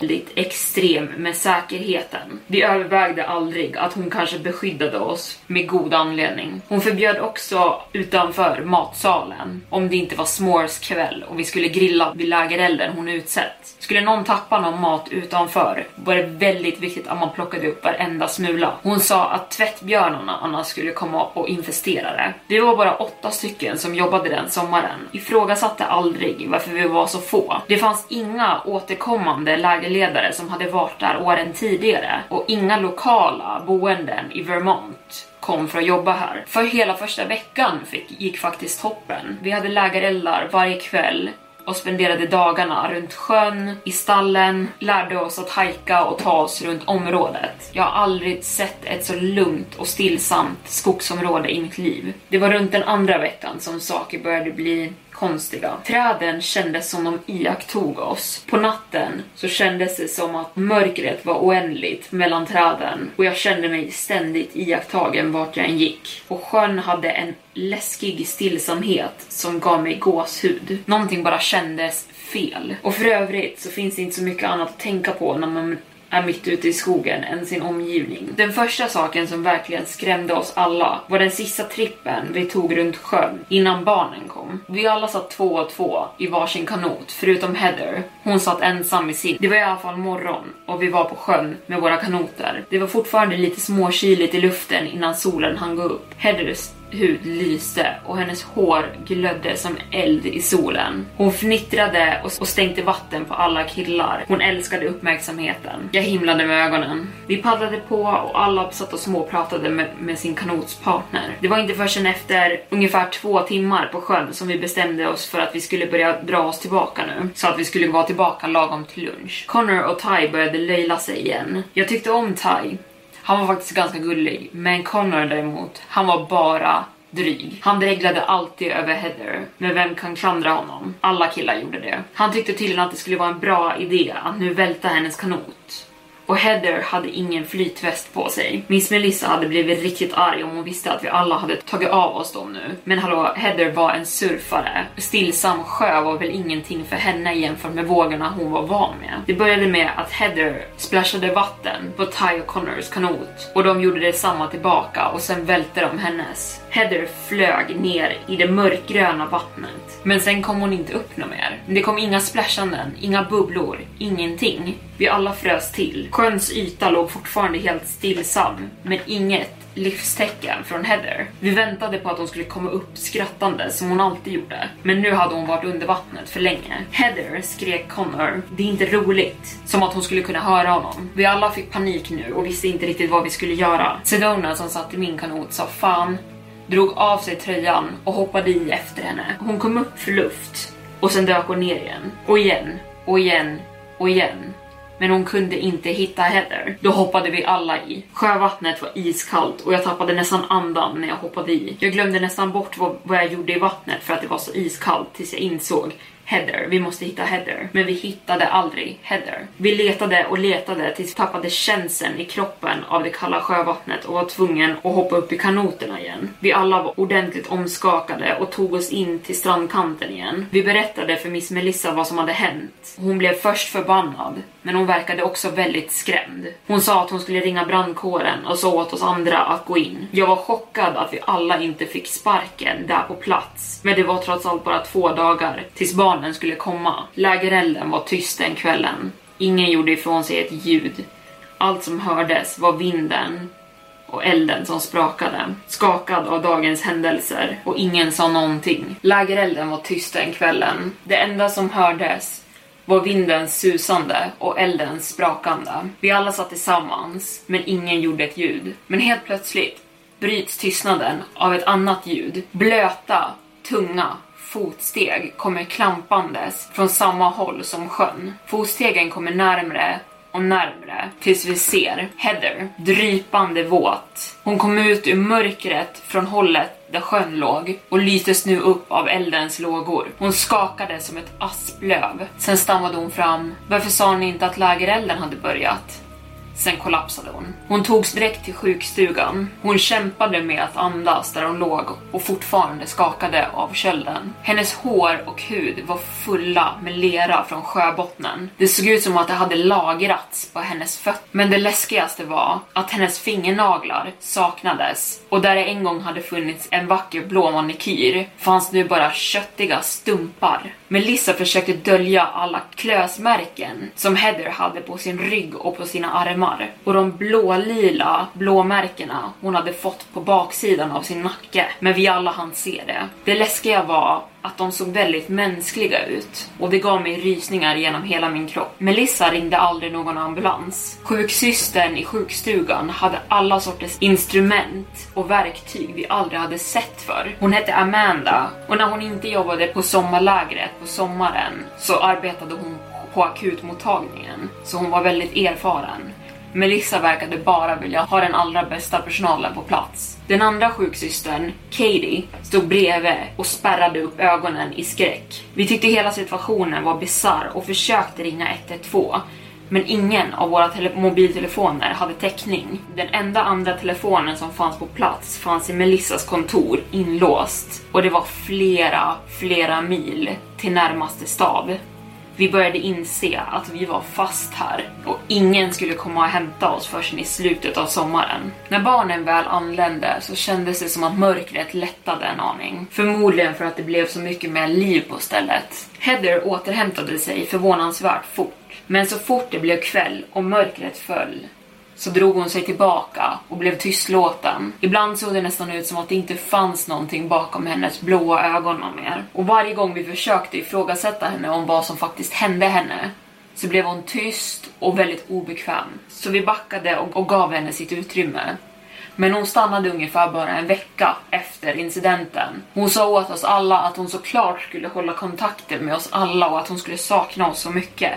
Väldigt extrem med säkerheten. Vi övervägde aldrig att hon kanske beskyddade oss med god anledning. Hon förbjöd också utanför matsalen om det inte var s'mores kväll och vi skulle grilla vid lägerelden hon utsett. Skulle någon tappa någon mat utanför var det väldigt viktigt att man plockade upp varenda smula. Hon sa att tvättbjörnarna annars skulle komma och infestera det. Vi var bara åtta stycken som jobbade den sommaren. Ifrågasatte aldrig varför vi var så få. Det fanns inga återkommande lägerledare som hade varit där åren tidigare och inga lokala boenden i Vermont kom för att jobba här. För hela första veckan fick, gick faktiskt toppen. Vi hade lägereldar varje kväll och spenderade dagarna runt sjön, i stallen, lärde oss att hajka och ta oss runt området. Jag har aldrig sett ett så lugnt och stillsamt skogsområde i mitt liv. Det var runt den andra veckan som saker började bli konstiga. Träden kändes som de iakttog oss. På natten så kändes det som att mörkret var oändligt mellan träden och jag kände mig ständigt iakttagen vart jag än gick. Och sjön hade en läskig stillsamhet som gav mig gåshud. Någonting bara kändes fel. Och för övrigt så finns det inte så mycket annat att tänka på när man är mitt ute i skogen än sin omgivning. Den första saken som verkligen skrämde oss alla var den sista trippen vi tog runt sjön innan barnen kom. Vi alla satt två och två i varsin kanot, förutom Heather. Hon satt ensam i sin. Det var i alla fall morgon och vi var på sjön med våra kanoter. Det var fortfarande lite småkyligt i luften innan solen hann gå upp. Heather hud lyste och hennes hår glödde som eld i solen. Hon fnittrade och stänkte vatten på alla killar. Hon älskade uppmärksamheten. Jag himlade med ögonen. Vi paddlade på och alla satt och småpratade med, med sin kanotspartner. Det var inte förrän efter ungefär två timmar på sjön som vi bestämde oss för att vi skulle börja dra oss tillbaka nu. Så att vi skulle vara tillbaka lagom till lunch. Connor och Ty började löjla sig igen. Jag tyckte om Ty. Han var faktiskt ganska gullig, men Connor däremot, han var bara dryg. Han dreglade alltid över Heather, men vem kan klandra honom? Alla killar gjorde det. Han tyckte tydligen att det skulle vara en bra idé att nu välta hennes kanot och Heather hade ingen flytväst på sig. Miss Melissa hade blivit riktigt arg om hon visste att vi alla hade tagit av oss dem nu. Men hallå, Heather var en surfare. Stillsam sjö var väl ingenting för henne jämfört med vågorna hon var van med. Det började med att Heather splashade vatten på Ty och Connors kanot och de gjorde detsamma tillbaka och sen välte de hennes. Heather flög ner i det mörkgröna vattnet. Men sen kom hon inte upp något mer. Det kom inga splashanden, inga bubblor, ingenting. Vi alla frös till. Sjöns yta låg fortfarande helt stillsam, men inget livstecken från Heather. Vi väntade på att hon skulle komma upp skrattande som hon alltid gjorde. Men nu hade hon varit under vattnet för länge. Heather skrek Connor, det är inte roligt. Som att hon skulle kunna höra honom. Vi alla fick panik nu och visste inte riktigt vad vi skulle göra. Sedona som satt i min kanot sa fan, drog av sig tröjan och hoppade i efter henne. Hon kom upp för luft och sen dök hon ner igen. Och igen, och igen, och igen men hon kunde inte hitta Heather. Då hoppade vi alla i. Sjövattnet var iskallt och jag tappade nästan andan när jag hoppade i. Jag glömde nästan bort vad, vad jag gjorde i vattnet för att det var så iskallt tills jag insåg Heather, vi måste hitta Heather. Men vi hittade aldrig Heather. Vi letade och letade tills vi tappade känseln i kroppen av det kalla sjövattnet och var tvungen att hoppa upp i kanoterna igen. Vi alla var ordentligt omskakade och tog oss in till strandkanten igen. Vi berättade för Miss Melissa vad som hade hänt. Hon blev först förbannad, men hon verkade också väldigt skrämd. Hon sa att hon skulle ringa brandkåren och sa åt oss andra att gå in. Jag var chockad att vi alla inte fick sparken där på plats, men det var trots allt bara två dagar tills barnen skulle komma. Lägerelden var tyst den kvällen. Ingen gjorde ifrån sig ett ljud. Allt som hördes var vinden och elden som sprakade, skakad av dagens händelser och ingen sa någonting. Lägerelden var tyst den kvällen. Det enda som hördes var vindens susande och eldens sprakande. Vi alla satt tillsammans, men ingen gjorde ett ljud. Men helt plötsligt bryts tystnaden av ett annat ljud. Blöta, tunga fotsteg kommer klampandes från samma håll som sjön. Fotstegen kommer närmre och närmre tills vi ser Heather drypande våt. Hon kom ut ur mörkret från hållet där sjön låg och lystes nu upp av eldens lågor. Hon skakade som ett asplöv. Sen stammade hon fram. Varför sa ni inte att lägerelden hade börjat? Sen kollapsade hon. Hon togs direkt till sjukstugan. Hon kämpade med att andas där hon låg och fortfarande skakade av kölden. Hennes hår och hud var fulla med lera från sjöbottnen. Det såg ut som att det hade lagrats på hennes fötter. Men det läskigaste var att hennes fingernaglar saknades och där det en gång hade funnits en vacker blå manikyr fanns nu bara köttiga stumpar. Melissa försökte dölja alla klösmärken som Heather hade på sin rygg och på sina armar och de blålila blåmärkena hon hade fått på baksidan av sin nacke. Men vi alla hann se det. Det läskiga var att de såg väldigt mänskliga ut och det gav mig rysningar genom hela min kropp. Melissa ringde aldrig någon ambulans. Sjuksystern i sjukstugan hade alla sorters instrument och verktyg vi aldrig hade sett för. Hon hette Amanda och när hon inte jobbade på sommarlägret på sommaren så arbetade hon på akutmottagningen så hon var väldigt erfaren. Melissa verkade bara vilja ha den allra bästa personalen på plats. Den andra sjuksystern, Katie, stod bredvid och spärrade upp ögonen i skräck. Vi tyckte hela situationen var bisarr och försökte ringa 112 men ingen av våra mobiltelefoner hade täckning. Den enda andra telefonen som fanns på plats fanns i Melissas kontor inlåst och det var flera, flera mil till närmaste stad. Vi började inse att vi var fast här och ingen skulle komma och hämta oss förrän i slutet av sommaren. När barnen väl anlände så kändes det som att mörkret lättade en aning. Förmodligen för att det blev så mycket mer liv på stället. Heather återhämtade sig förvånansvärt fort men så fort det blev kväll och mörkret föll så drog hon sig tillbaka och blev tystlåten. Ibland såg det nästan ut som att det inte fanns någonting bakom hennes blåa ögon mer. Och varje gång vi försökte ifrågasätta henne om vad som faktiskt hände henne så blev hon tyst och väldigt obekväm. Så vi backade och, och gav henne sitt utrymme. Men hon stannade ungefär bara en vecka efter incidenten. Hon sa åt oss alla att hon såklart skulle hålla kontakten med oss alla och att hon skulle sakna oss så mycket.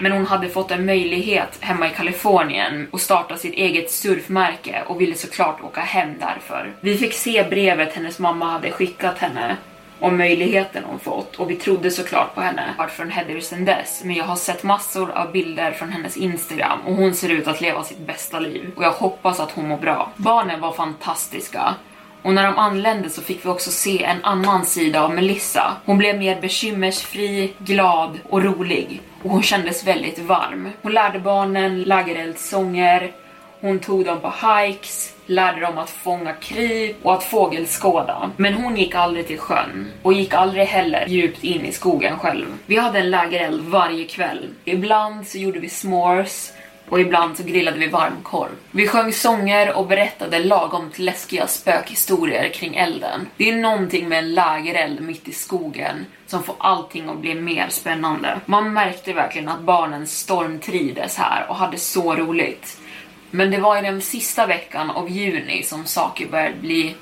Men hon hade fått en möjlighet hemma i Kalifornien och starta sitt eget surfmärke och ville såklart åka hem därför. Vi fick se brevet hennes mamma hade skickat henne om möjligheten hon fått och vi trodde såklart på henne. Jag har från Heather sen dess, men jag har sett massor av bilder från hennes Instagram och hon ser ut att leva sitt bästa liv och jag hoppas att hon mår bra. Barnen var fantastiska och när de anlände så fick vi också se en annan sida av Melissa. Hon blev mer bekymmersfri, glad och rolig och hon kändes väldigt varm. Hon lärde barnen lägereldssånger, hon tog dem på hikes, lärde dem att fånga kryp och att fågelskåda. Men hon gick aldrig till sjön och gick aldrig heller djupt in i skogen själv. Vi hade en lägereld varje kväll. Ibland så gjorde vi s'mores och ibland så grillade vi varmkorv. Vi sjöng sånger och berättade lagom till läskiga spökhistorier kring elden. Det är någonting med en lägereld mitt i skogen som får allting att bli mer spännande. Man märkte verkligen att barnen stormtrivdes här och hade så roligt. Men det var i den sista veckan av juni som saker började bli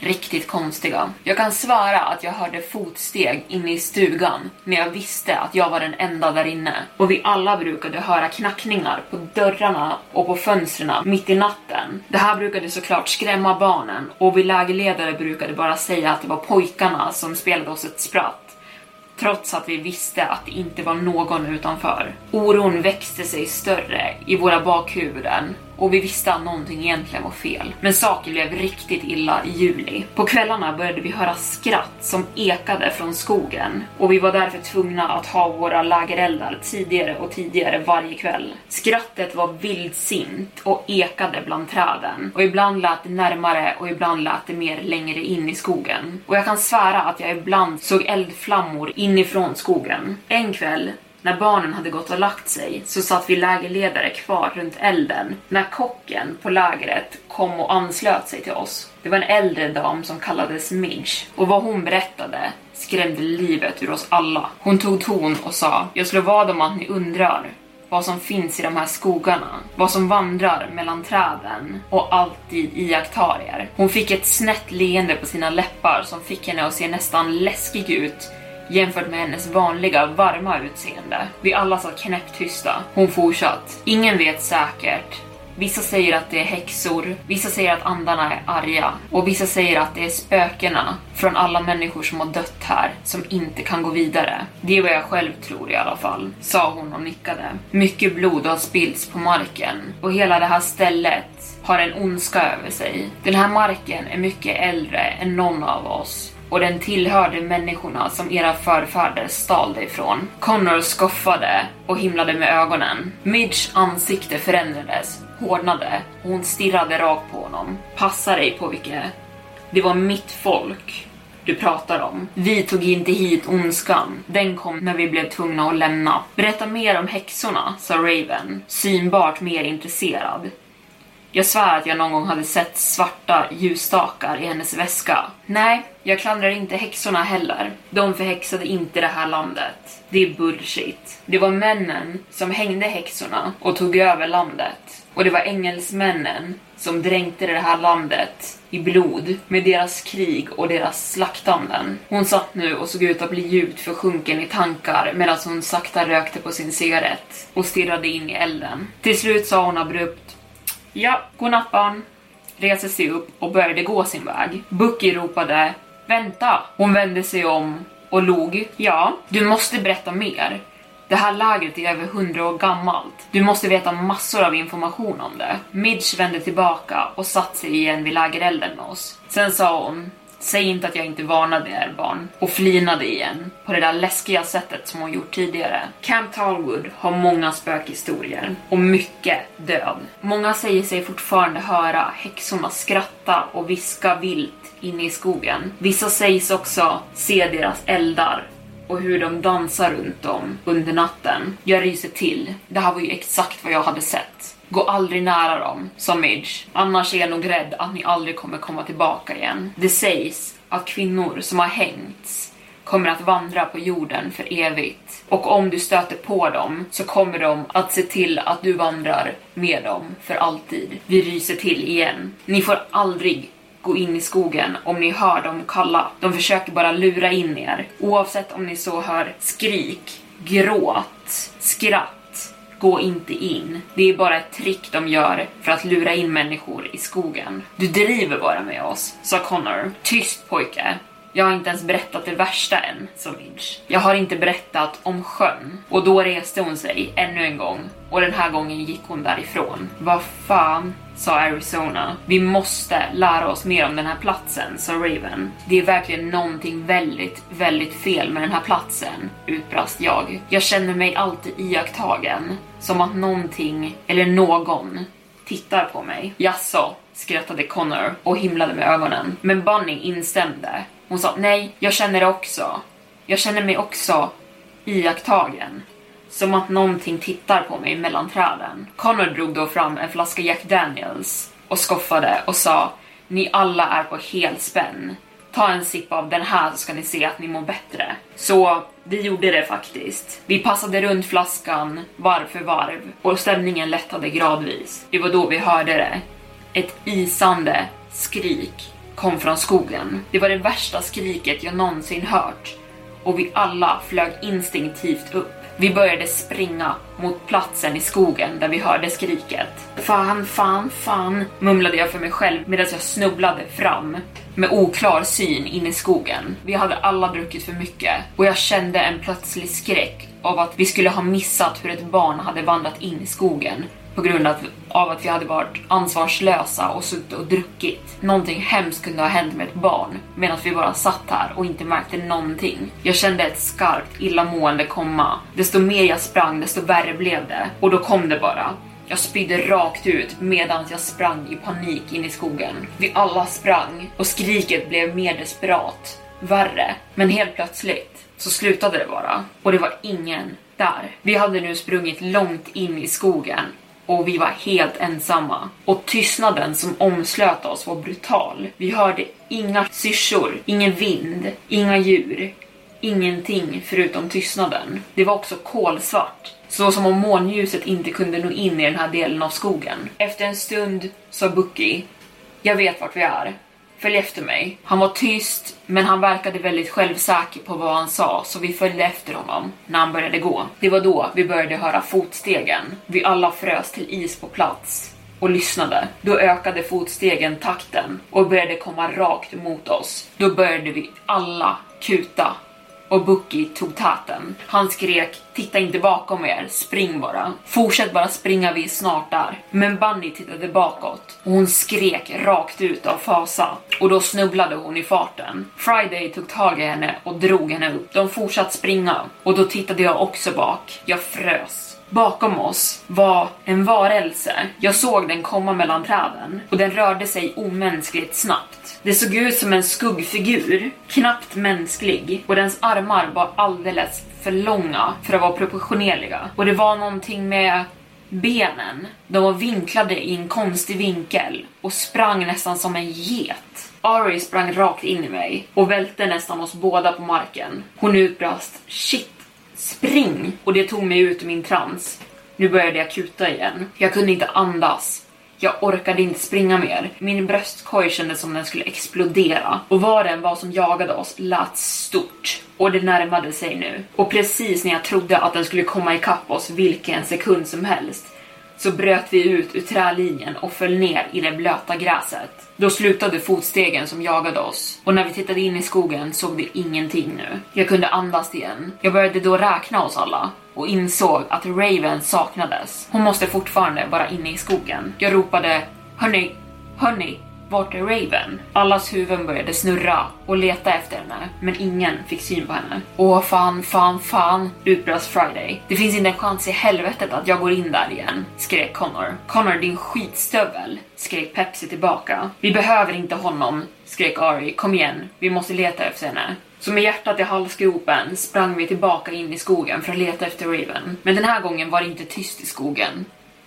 riktigt konstiga. Jag kan svära att jag hörde fotsteg inne i stugan när jag visste att jag var den enda där inne. Och vi alla brukade höra knackningar på dörrarna och på fönstren mitt i natten. Det här brukade såklart skrämma barnen och vi lägerledare brukade bara säga att det var pojkarna som spelade oss ett spratt trots att vi visste att det inte var någon utanför. Oron växte sig större i våra bakhuvuden och vi visste att någonting egentligen var fel. Men saker blev riktigt illa i juli. På kvällarna började vi höra skratt som ekade från skogen och vi var därför tvungna att ha våra lägereldar tidigare och tidigare varje kväll. Skrattet var vildsint och ekade bland träden och ibland lät det närmare och ibland lät det mer längre in i skogen. Och jag kan svära att jag ibland såg eldflammor inifrån skogen. En kväll när barnen hade gått och lagt sig så satt vi lägerledare kvar runt elden när kocken på lägret kom och anslöt sig till oss. Det var en äldre dam som kallades Midge och vad hon berättade skrämde livet ur oss alla. Hon tog ton och sa, jag slår vad om att ni undrar vad som finns i de här skogarna, vad som vandrar mellan träden och alltid iakttar er. Hon fick ett snett leende på sina läppar som fick henne att se nästan läskig ut jämfört med hennes vanliga varma utseende. Vi alla satt knäpptysta. Hon fortsatt. Ingen vet säkert. Vissa säger att det är häxor, vissa säger att andarna är arga och vissa säger att det är spökena från alla människor som har dött här som inte kan gå vidare. Det är vad jag själv tror i alla fall, sa hon och nickade. Mycket blod har spillts på marken och hela det här stället har en ondska över sig. Den här marken är mycket äldre än någon av oss och den tillhörde människorna som era förfäder stal det ifrån. Connor skoffade och himlade med ögonen. Midge ansikte förändrades, hårdnade och hon stirrade rakt på honom. Passa dig på vilket. Det var mitt folk du pratar om. Vi tog inte hit ondskan. Den kom när vi blev tvungna att lämna. Berätta mer om häxorna, sa Raven, synbart mer intresserad. Jag svär att jag någon gång hade sett svarta ljusstakar i hennes väska. Nej, jag klandrar inte häxorna heller. De förhäxade inte det här landet. Det är bullshit. Det var männen som hängde häxorna och tog över landet. Och det var engelsmännen som dränkte det här landet i blod med deras krig och deras slaktanden. Hon satt nu och såg ut att bli djupt försjunken i tankar medan hon sakta rökte på sin cigarett och stirrade in i elden. Till slut sa hon abrupt Ja, godnatt barn. Reser sig upp och började gå sin väg. Bucky ropade Vänta! Hon vände sig om och log. Ja, du måste berätta mer. Det här lägret är över hundra år gammalt. Du måste veta massor av information om det. Midge vände tillbaka och satte sig igen vid lägerelden med oss. Sen sa hon Säg inte att jag inte varnade er barn. Och flinade igen, på det där läskiga sättet som hon gjort tidigare. Camp Talwood har många spökhistorier och mycket död. Många säger sig fortfarande höra häxorna skratta och viska vilt inne i skogen. Vissa sägs också se deras eldar och hur de dansar runt dem under natten. Jag ryser till. Det här var ju exakt vad jag hade sett. Gå aldrig nära dem, sa Midge. Annars är jag nog rädd att ni aldrig kommer komma tillbaka igen. Det sägs att kvinnor som har hängts kommer att vandra på jorden för evigt. Och om du stöter på dem så kommer de att se till att du vandrar med dem för alltid. Vi ryser till igen. Ni får aldrig gå in i skogen om ni hör dem kalla. De försöker bara lura in er. Oavsett om ni så hör skrik, gråt, skratt, gå inte in. Det är bara ett trick de gör för att lura in människor i skogen. Du driver bara med oss, sa Connor. Tyst pojke. Jag har inte ens berättat det värsta än, sa Midge. Jag har inte berättat om sjön. Och då reste hon sig ännu en gång och den här gången gick hon därifrån. Vad fan, sa Arizona. Vi måste lära oss mer om den här platsen, sa Raven. Det är verkligen någonting väldigt, väldigt fel med den här platsen, utbrast jag. Jag känner mig alltid iakttagen, som att någonting eller någon tittar på mig. Jaså, skrattade Connor och himlade med ögonen. Men Bunny instämde. Hon sa nej, jag känner det också. Jag känner mig också iakttagen. Som att någonting tittar på mig mellan träden. Connor drog då fram en flaska Jack Daniels och skoffade och sa Ni alla är på helspänn. Ta en sipp av den här så ska ni se att ni mår bättre. Så vi gjorde det faktiskt. Vi passade runt flaskan varv för varv och stämningen lättade gradvis. Det var då vi hörde det. Ett isande skrik kom från skogen. Det var det värsta skriket jag någonsin hört och vi alla flög instinktivt upp. Vi började springa mot platsen i skogen där vi hörde skriket. Fan, fan, fan, mumlade jag för mig själv medan jag snubblade fram med oklar syn in i skogen. Vi hade alla druckit för mycket och jag kände en plötslig skräck av att vi skulle ha missat hur ett barn hade vandrat in i skogen på grund av att vi hade varit ansvarslösa och suttit och druckit. Någonting hemskt kunde ha hänt med ett barn medan vi bara satt här och inte märkte någonting. Jag kände ett skarpt illamående komma. Desto mer jag sprang, desto värre blev det. Och då kom det bara. Jag spydde rakt ut medan jag sprang i panik in i skogen. Vi alla sprang och skriket blev mer desperat. Värre. Men helt plötsligt så slutade det bara. Och det var ingen där. Vi hade nu sprungit långt in i skogen och vi var helt ensamma. Och tystnaden som omslöt oss var brutal. Vi hörde inga syrsor, ingen vind, inga djur, ingenting förutom tystnaden. Det var också kolsvart, så som om månljuset inte kunde nå in i den här delen av skogen. Efter en stund sa Bucky, jag vet vart vi är. Följ efter mig. Han var tyst, men han verkade väldigt självsäker på vad han sa, så vi följde efter honom när han började gå. Det var då vi började höra fotstegen. Vi alla frös till is på plats och lyssnade. Då ökade fotstegen takten och började komma rakt mot oss. Då började vi alla kuta och Bucky tog täten. Han skrek “Titta inte bakom er, spring bara”. Fortsätt bara springa, vi är snart där. Men Bunny tittade bakåt och hon skrek rakt ut av fasa. Och då snubblade hon i farten. Friday tog tag i henne och drog henne upp. De fortsatte springa och då tittade jag också bak. Jag frös. Bakom oss var en varelse. Jag såg den komma mellan träden och den rörde sig omänskligt snabbt. Det såg ut som en skuggfigur, knappt mänsklig och dens armar var alldeles för långa för att vara proportionerliga. Och det var någonting med Benen, de var vinklade i en konstig vinkel och sprang nästan som en get. Ari sprang rakt in i mig och välte nästan oss båda på marken. Hon utbrast “Shit, spring!” och det tog mig ut ur min trans. Nu började jag kuta igen. Jag kunde inte andas. Jag orkade inte springa mer. Min bröstkorg kändes som den skulle explodera och vad det än var som jagade oss lät stort och det närmade sig nu. Och precis när jag trodde att den skulle komma ikapp oss vilken sekund som helst så bröt vi ut ur trälinjen och föll ner i det blöta gräset. Då slutade fotstegen som jagade oss och när vi tittade in i skogen såg vi ingenting nu. Jag kunde andas igen. Jag började då räkna oss alla och insåg att Raven saknades. Hon måste fortfarande vara inne i skogen. Jag ropade Hörni, hörni, vart är Raven? Allas huvuden började snurra och leta efter henne, men ingen fick syn på henne. Åh fan, fan, fan, utbrast Friday. Det finns inte en chans i helvetet att jag går in där igen, skrek Connor. Connor, din skitstövel, skrek Pepsi tillbaka. Vi behöver inte honom, skrek Ari. Kom igen, vi måste leta efter henne. Så med hjärtat i halsgropen sprang vi tillbaka in i skogen för att leta efter Raven. Men den här gången var det inte tyst i skogen.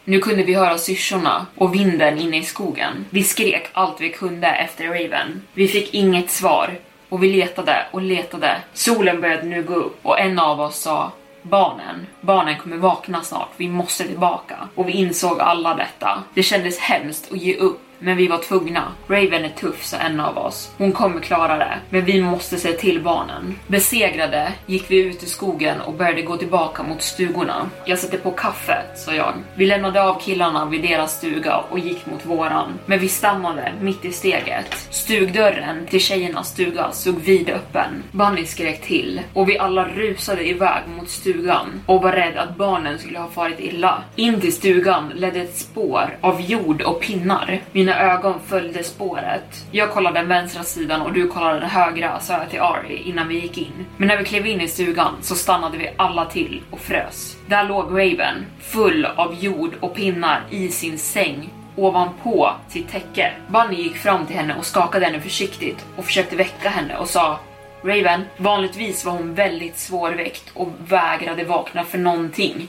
Nu kunde vi höra syrsorna och vinden inne i skogen. Vi skrek allt vi kunde efter Raven. Vi fick inget svar och vi letade och letade. Solen började nu gå upp och en av oss sa Barnen, barnen kommer vakna snart, vi måste tillbaka. Och vi insåg alla detta. Det kändes hemskt att ge upp men vi var tvungna. Raven är tuff, sa en av oss. Hon kommer klara det, men vi måste se till barnen. Besegrade gick vi ut i skogen och började gå tillbaka mot stugorna. Jag sätter på kaffe, sa jag. Vi lämnade av killarna vid deras stuga och gick mot våran. Men vi stannade mitt i steget. Stugdörren till tjejernas stuga stod vidöppen. Bunny skrek till och vi alla rusade iväg mot stugan och var rädd att barnen skulle ha farit illa. In till stugan ledde ett spår av jord och pinnar. Mina ögon följde spåret. Jag kollade den vänstra sidan och du kollade den högra, sa jag till Ari innan vi gick in. Men när vi klev in i stugan så stannade vi alla till och frös. Där låg Raven, full av jord och pinnar i sin säng ovanpå sitt täcke. Bunny gick fram till henne och skakade henne försiktigt och försökte väcka henne och sa Raven, vanligtvis var hon väldigt svårväckt och vägrade vakna för någonting.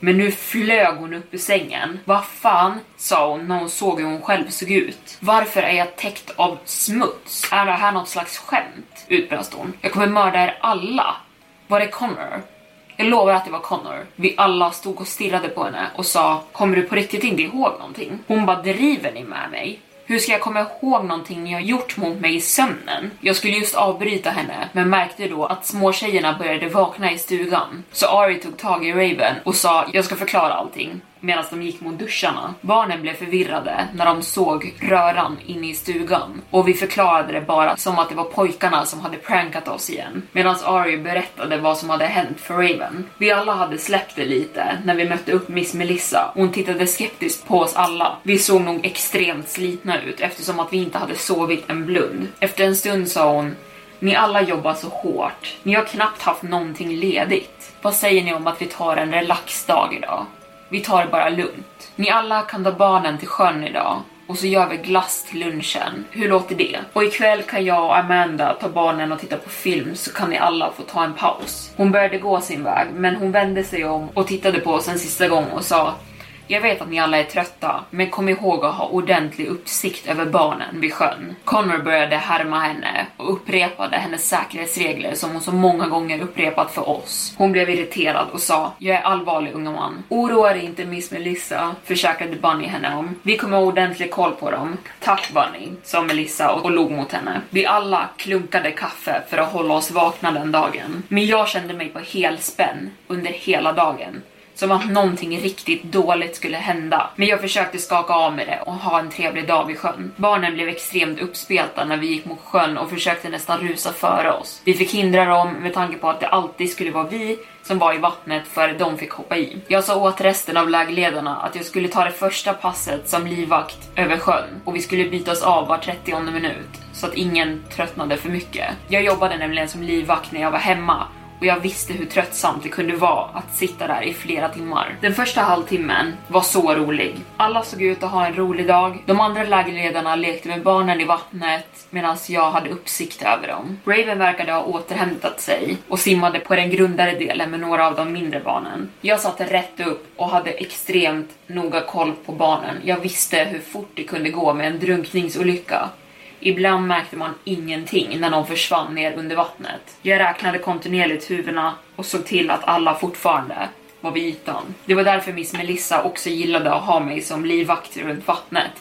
Men nu flög hon upp ur sängen. Vad fan, sa hon när hon såg hur hon själv såg ut. Varför är jag täckt av smuts? Är det här något slags skämt? Utbrast hon. Jag kommer mörda er alla. Var det Connor? Jag lovar att det var Connor. Vi alla stod och stirrade på henne och sa Kommer du på riktigt inte ihåg någonting? Hon bara driver ni med mig? Hur ska jag komma ihåg någonting ni har gjort mot mig i sömnen? Jag skulle just avbryta henne, men märkte då att småtjejerna började vakna i stugan. Så Ari tog tag i Raven och sa jag ska förklara allting medan de gick mot duscharna. Barnen blev förvirrade när de såg röran inne i stugan och vi förklarade det bara som att det var pojkarna som hade prankat oss igen. Medan Ari berättade vad som hade hänt för Raven. Vi alla hade släppt det lite när vi mötte upp Miss Melissa. Hon tittade skeptiskt på oss alla. Vi såg nog extremt slitna ut eftersom att vi inte hade sovit en blund. Efter en stund sa hon ni alla jobbar så hårt. Ni har knappt haft någonting ledigt. Vad säger ni om att vi tar en relaxdag idag? Vi tar det bara lugnt. Ni alla kan ta barnen till sjön idag och så gör vi glass till lunchen. Hur låter det? Och ikväll kan jag och Amanda ta barnen och titta på film så kan ni alla få ta en paus. Hon började gå sin väg men hon vände sig om och tittade på oss en sista gång och sa jag vet att ni alla är trötta, men kom ihåg att ha ordentlig uppsikt över barnen vid sjön. Connor började härma henne och upprepade hennes säkerhetsregler som hon så många gånger upprepat för oss. Hon blev irriterad och sa, jag är allvarlig unga man. Oroa dig inte Miss Melissa, försäkrade Bunny henne om. Vi kommer ha ordentlig koll på dem. Tack Bunny, sa Melissa och, och log mot henne. Vi alla klunkade kaffe för att hålla oss vakna den dagen. Men jag kände mig på helspänn under hela dagen. Som att någonting riktigt dåligt skulle hända. Men jag försökte skaka av mig det och ha en trevlig dag vid sjön. Barnen blev extremt uppspelta när vi gick mot sjön och försökte nästan rusa före oss. Vi fick hindra dem med tanke på att det alltid skulle vara vi som var i vattnet för de fick hoppa i. Jag sa åt resten av lägerledarna att jag skulle ta det första passet som livvakt över sjön och vi skulle bytas av var 30 minut så att ingen tröttnade för mycket. Jag jobbade nämligen som livvakt när jag var hemma och jag visste hur tröttsamt det kunde vara att sitta där i flera timmar. Den första halvtimmen var så rolig. Alla såg ut att ha en rolig dag. De andra lägerledarna lekte med barnen i vattnet medan jag hade uppsikt över dem. Raven verkade ha återhämtat sig och simmade på den grundare delen med några av de mindre barnen. Jag satt rätt upp och hade extremt noga koll på barnen. Jag visste hur fort det kunde gå med en drunkningsolycka. Ibland märkte man ingenting när de försvann ner under vattnet. Jag räknade kontinuerligt huvudena och såg till att alla fortfarande var vid ytan. Det var därför Miss Melissa också gillade att ha mig som livvakt runt vattnet.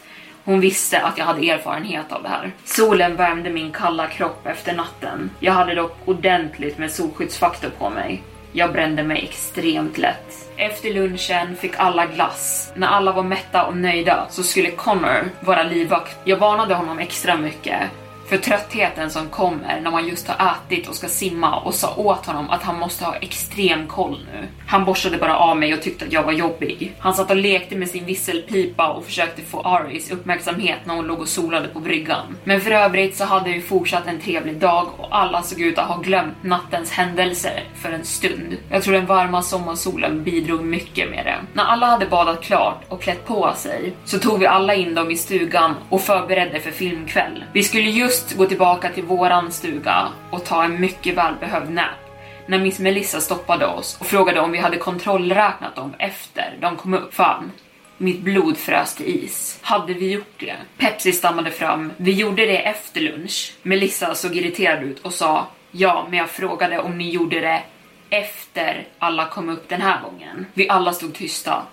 Hon visste att jag hade erfarenhet av det här. Solen värmde min kalla kropp efter natten. Jag hade dock ordentligt med solskyddsfaktor på mig. Jag brände mig extremt lätt. Efter lunchen fick alla glass. När alla var mätta och nöjda så skulle Connor vara livvakt. Jag varnade honom extra mycket för tröttheten som kommer när man just har ätit och ska simma och sa åt honom att han måste ha extrem koll nu. Han borstade bara av mig och tyckte att jag var jobbig. Han satt och lekte med sin visselpipa och försökte få Aris uppmärksamhet när hon låg och solade på bryggan. Men för övrigt så hade vi fortsatt en trevlig dag och alla såg ut att ha glömt nattens händelser för en stund. Jag tror den varma sommarsolen bidrog mycket med det. När alla hade badat klart och klätt på sig så tog vi alla in dem i stugan och förberedde för filmkväll. Vi skulle just gå tillbaka till våran stuga och ta en mycket välbehövd nap när Miss Melissa stoppade oss och frågade om vi hade kontrollräknat dem efter de kom upp. Fan, mitt blod frös till is. Hade vi gjort det? Pepsi stammade fram. Vi gjorde det efter lunch. Melissa såg irriterad ut och sa ja, men jag frågade om ni gjorde det efter alla kom upp den här gången. Vi alla stod tysta.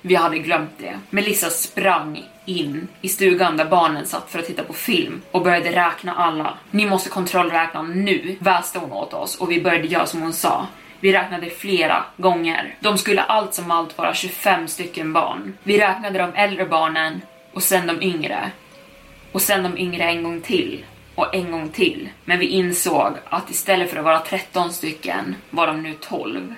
Vi hade glömt det. Melissa sprang in i stugan där barnen satt för att titta på film och började räkna alla. Ni måste kontrollräkna nu, väste hon åt oss och vi började göra som hon sa. Vi räknade flera gånger. De skulle allt som allt vara 25 stycken barn. Vi räknade de äldre barnen och sen de yngre. Och sen de yngre en gång till och en gång till. Men vi insåg att istället för att vara 13 stycken var de nu 12.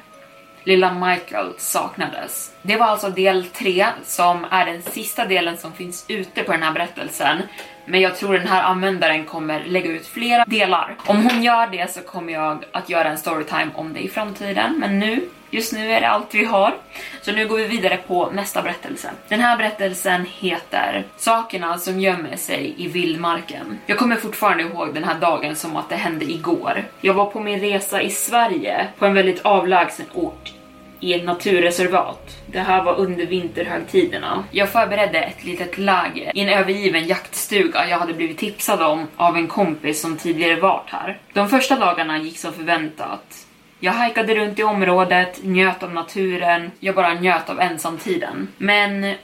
Lilla Michael saknades. Det var alltså del 3 som är den sista delen som finns ute på den här berättelsen. Men jag tror den här användaren kommer lägga ut flera delar. Om hon gör det så kommer jag att göra en storytime om det i framtiden. Men nu, just nu är det allt vi har. Så nu går vi vidare på nästa berättelse. Den här berättelsen heter Sakerna som gömmer sig i vildmarken. Jag kommer fortfarande ihåg den här dagen som att det hände igår. Jag var på min resa i Sverige på en väldigt avlägsen ort i ett naturreservat. Det här var under vinterhögtiderna. Jag förberedde ett litet läger i en övergiven jaktstuga jag hade blivit tipsad om av en kompis som tidigare varit här. De första dagarna gick som förväntat. Jag hajkade runt i området, njöt av naturen, jag bara njöt av ensamtiden. Men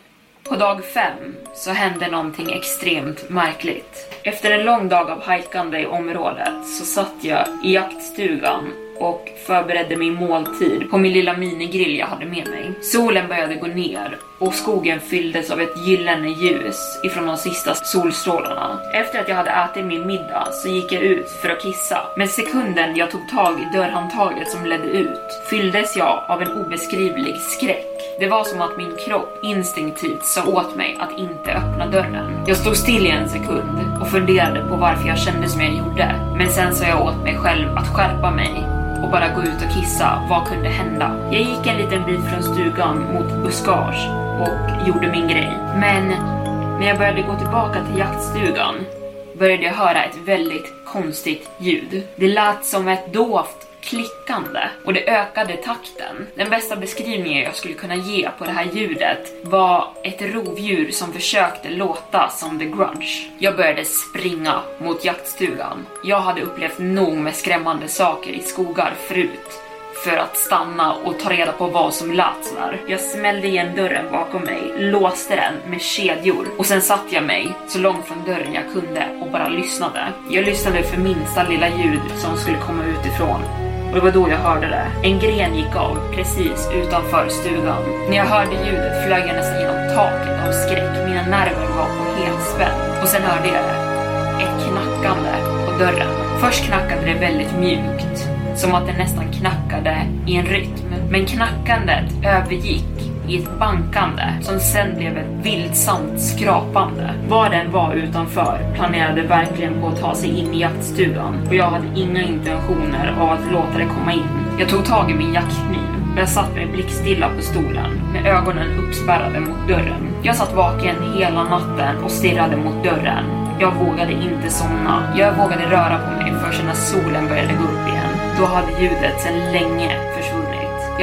på dag fem så hände någonting extremt märkligt. Efter en lång dag av hajkande i området så satt jag i jaktstugan och förberedde min måltid på min lilla minigrill jag hade med mig. Solen började gå ner och skogen fylldes av ett gyllene ljus ifrån de sista solstrålarna. Efter att jag hade ätit min middag så gick jag ut för att kissa. Men sekunden jag tog tag i dörrhandtaget som ledde ut fylldes jag av en obeskrivlig skräck. Det var som att min kropp instinktivt sa åt mig att inte öppna dörren. Jag stod still i en sekund och funderade på varför jag kände som jag gjorde. Men sen sa jag åt mig själv att skärpa mig och bara gå ut och kissa. Vad kunde hända? Jag gick en liten bit från stugan mot buskage och gjorde min grej. Men när jag började gå tillbaka till jaktstugan började jag höra ett väldigt konstigt ljud. Det lät som ett dovt klickande och det ökade takten. Den bästa beskrivningen jag skulle kunna ge på det här ljudet var ett rovdjur som försökte låta som The Grunge. Jag började springa mot jaktstugan. Jag hade upplevt nog med skrämmande saker i skogar förut för att stanna och ta reda på vad som lät sådär. Jag smällde igen dörren bakom mig, låste den med kedjor och sen satt jag mig så långt från dörren jag kunde och bara lyssnade. Jag lyssnade för minsta lilla ljud som skulle komma utifrån och det var då jag hörde det. En gren gick av precis utanför stugan. När jag hörde ljudet flög jag nästan genom taket av skräck. Mina nerver var på helspänn. Och sen hörde jag det. Ett knackande på dörren. Först knackade det väldigt mjukt, som att det nästan knackade i en rytm. Men knackandet övergick i ett bankande som sen blev ett vildsamt skrapande. Vad den var utanför planerade verkligen på att ta sig in i jaktstugan och jag hade inga intentioner av att låta det komma in. Jag tog tag i min jaktkniv och jag satt mig blickstilla på stolen med ögonen uppspärrade mot dörren. Jag satt vaken hela natten och stirrade mot dörren. Jag vågade inte somna. Jag vågade röra på mig först när solen började gå upp igen. Då hade ljudet sedan länge försvunnit.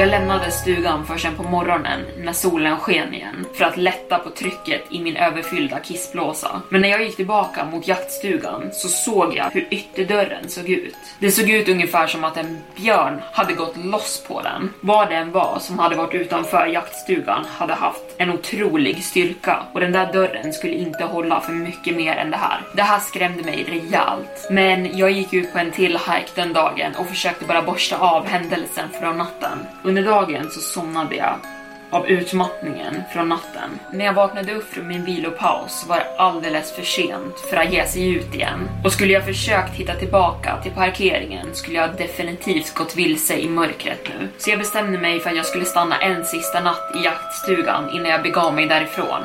Jag lämnade stugan först på morgonen när solen sken igen för att lätta på trycket i min överfyllda kissblåsa. Men när jag gick tillbaka mot jaktstugan så såg jag hur ytterdörren såg ut. Det såg ut ungefär som att en björn hade gått loss på den. Vad det än var som hade varit utanför jaktstugan hade haft en otrolig styrka och den där dörren skulle inte hålla för mycket mer än det här. Det här skrämde mig rejält. Men jag gick ut på en till hike den dagen och försökte bara borsta av händelsen från natten. Under dagen så somnade jag av utmattningen från natten. När jag vaknade upp från min vilopaus var det alldeles för sent för att ge sig ut igen. Och skulle jag försökt hitta tillbaka till parkeringen skulle jag definitivt gått vilse i mörkret nu. Så jag bestämde mig för att jag skulle stanna en sista natt i jaktstugan innan jag begav mig därifrån.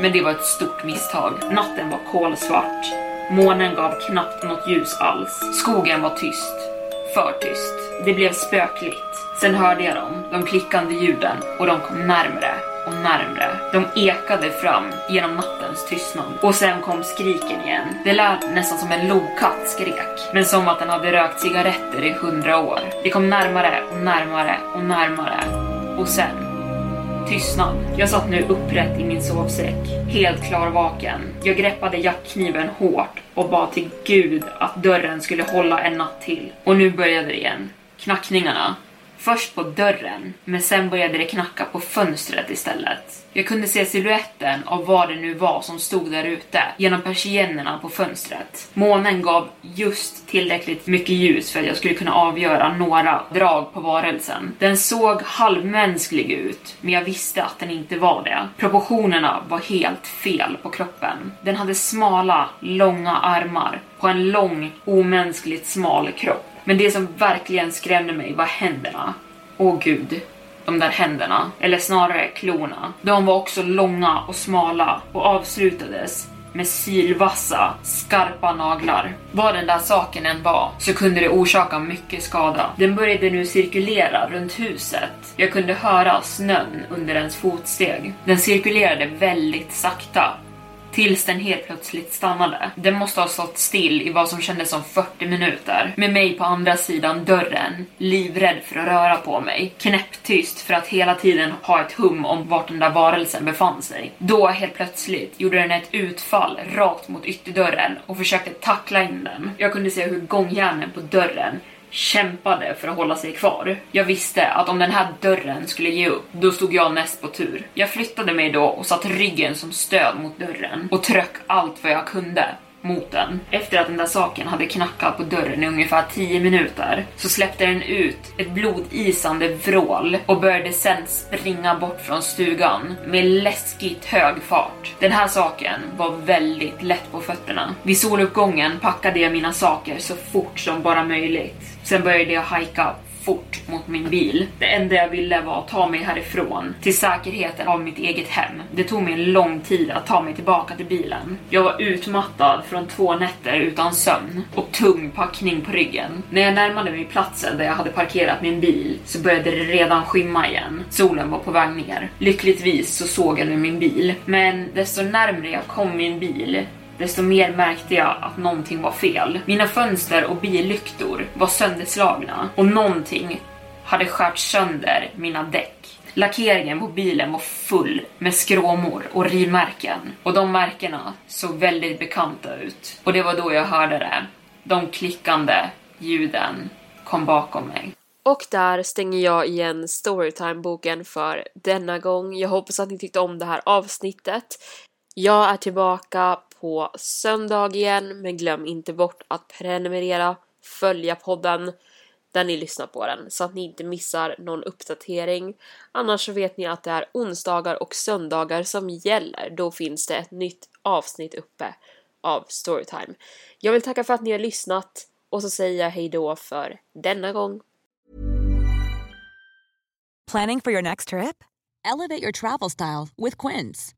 Men det var ett stort misstag. Natten var kolsvart. Månen gav knappt något ljus alls. Skogen var tyst. För tyst. Det blev spökligt. Sen hörde jag dem, de klickande ljuden och de kom närmre och närmre. De ekade fram genom nattens tystnad. Och sen kom skriken igen. Det lät nästan som en lokatt skrek. Men som att den hade rökt cigaretter i hundra år. Det kom närmare och närmare och närmare. Och sen Tystnad. Jag satt nu upprätt i min sovsäck, helt klarvaken. Jag greppade jackkniven hårt och bad till gud att dörren skulle hålla en natt till. Och nu började det igen. Knackningarna. Först på dörren, men sen började det knacka på fönstret istället. Jag kunde se siluetten av vad det nu var som stod där ute genom persiennerna på fönstret. Månen gav just tillräckligt mycket ljus för att jag skulle kunna avgöra några drag på varelsen. Den såg halvmänsklig ut, men jag visste att den inte var det. Proportionerna var helt fel på kroppen. Den hade smala, långa armar på en lång, omänskligt smal kropp. Men det som verkligen skrämde mig var händerna. Åh gud, de där händerna, eller snarare klorna. De var också långa och smala och avslutades med sylvassa, skarpa naglar. Vad den där saken än var så kunde det orsaka mycket skada. Den började nu cirkulera runt huset. Jag kunde höra snön under ens fotsteg. Den cirkulerade väldigt sakta Tills den helt plötsligt stannade. Den måste ha stått still i vad som kändes som 40 minuter. Med mig på andra sidan dörren, livrädd för att röra på mig. Knäpptyst för att hela tiden ha ett hum om vart den där varelsen befann sig. Då helt plötsligt gjorde den ett utfall rakt mot ytterdörren och försökte tackla in den. Jag kunde se hur gångjärnen på dörren kämpade för att hålla sig kvar. Jag visste att om den här dörren skulle ge upp, då stod jag näst på tur. Jag flyttade mig då och satte ryggen som stöd mot dörren och tryck allt vad jag kunde mot den. Efter att den där saken hade knackat på dörren i ungefär 10 minuter så släppte den ut ett blodisande vrål och började sen springa bort från stugan med läskigt hög fart. Den här saken var väldigt lätt på fötterna. Vid soluppgången packade jag mina saker så fort som bara möjligt. Sen började jag hajka fort mot min bil. Det enda jag ville var att ta mig härifrån till säkerheten av mitt eget hem. Det tog mig en lång tid att ta mig tillbaka till bilen. Jag var utmattad från två nätter utan sömn och tung packning på ryggen. När jag närmade mig platsen där jag hade parkerat min bil så började det redan skymma igen. Solen var på väg ner. Lyckligtvis så såg jag nu min bil, men desto närmre jag kom min bil desto mer märkte jag att någonting var fel. Mina fönster och billyktor var sönderslagna och någonting hade skärt sönder mina däck. Lackeringen på bilen var full med skråmor och rivmärken och de märkena såg väldigt bekanta ut. Och det var då jag hörde det. De klickande ljuden kom bakom mig. Och där stänger jag igen Storytime-boken för denna gång. Jag hoppas att ni tyckte om det här avsnittet. Jag är tillbaka på söndag igen, men glöm inte bort att prenumerera, följa podden där ni lyssnar på den så att ni inte missar någon uppdatering. Annars så vet ni att det är onsdagar och söndagar som gäller. Då finns det ett nytt avsnitt uppe av Storytime. Jag vill tacka för att ni har lyssnat och så säger jag hejdå för denna gång. Planning for your next trip? Elevate your travel style with Quince.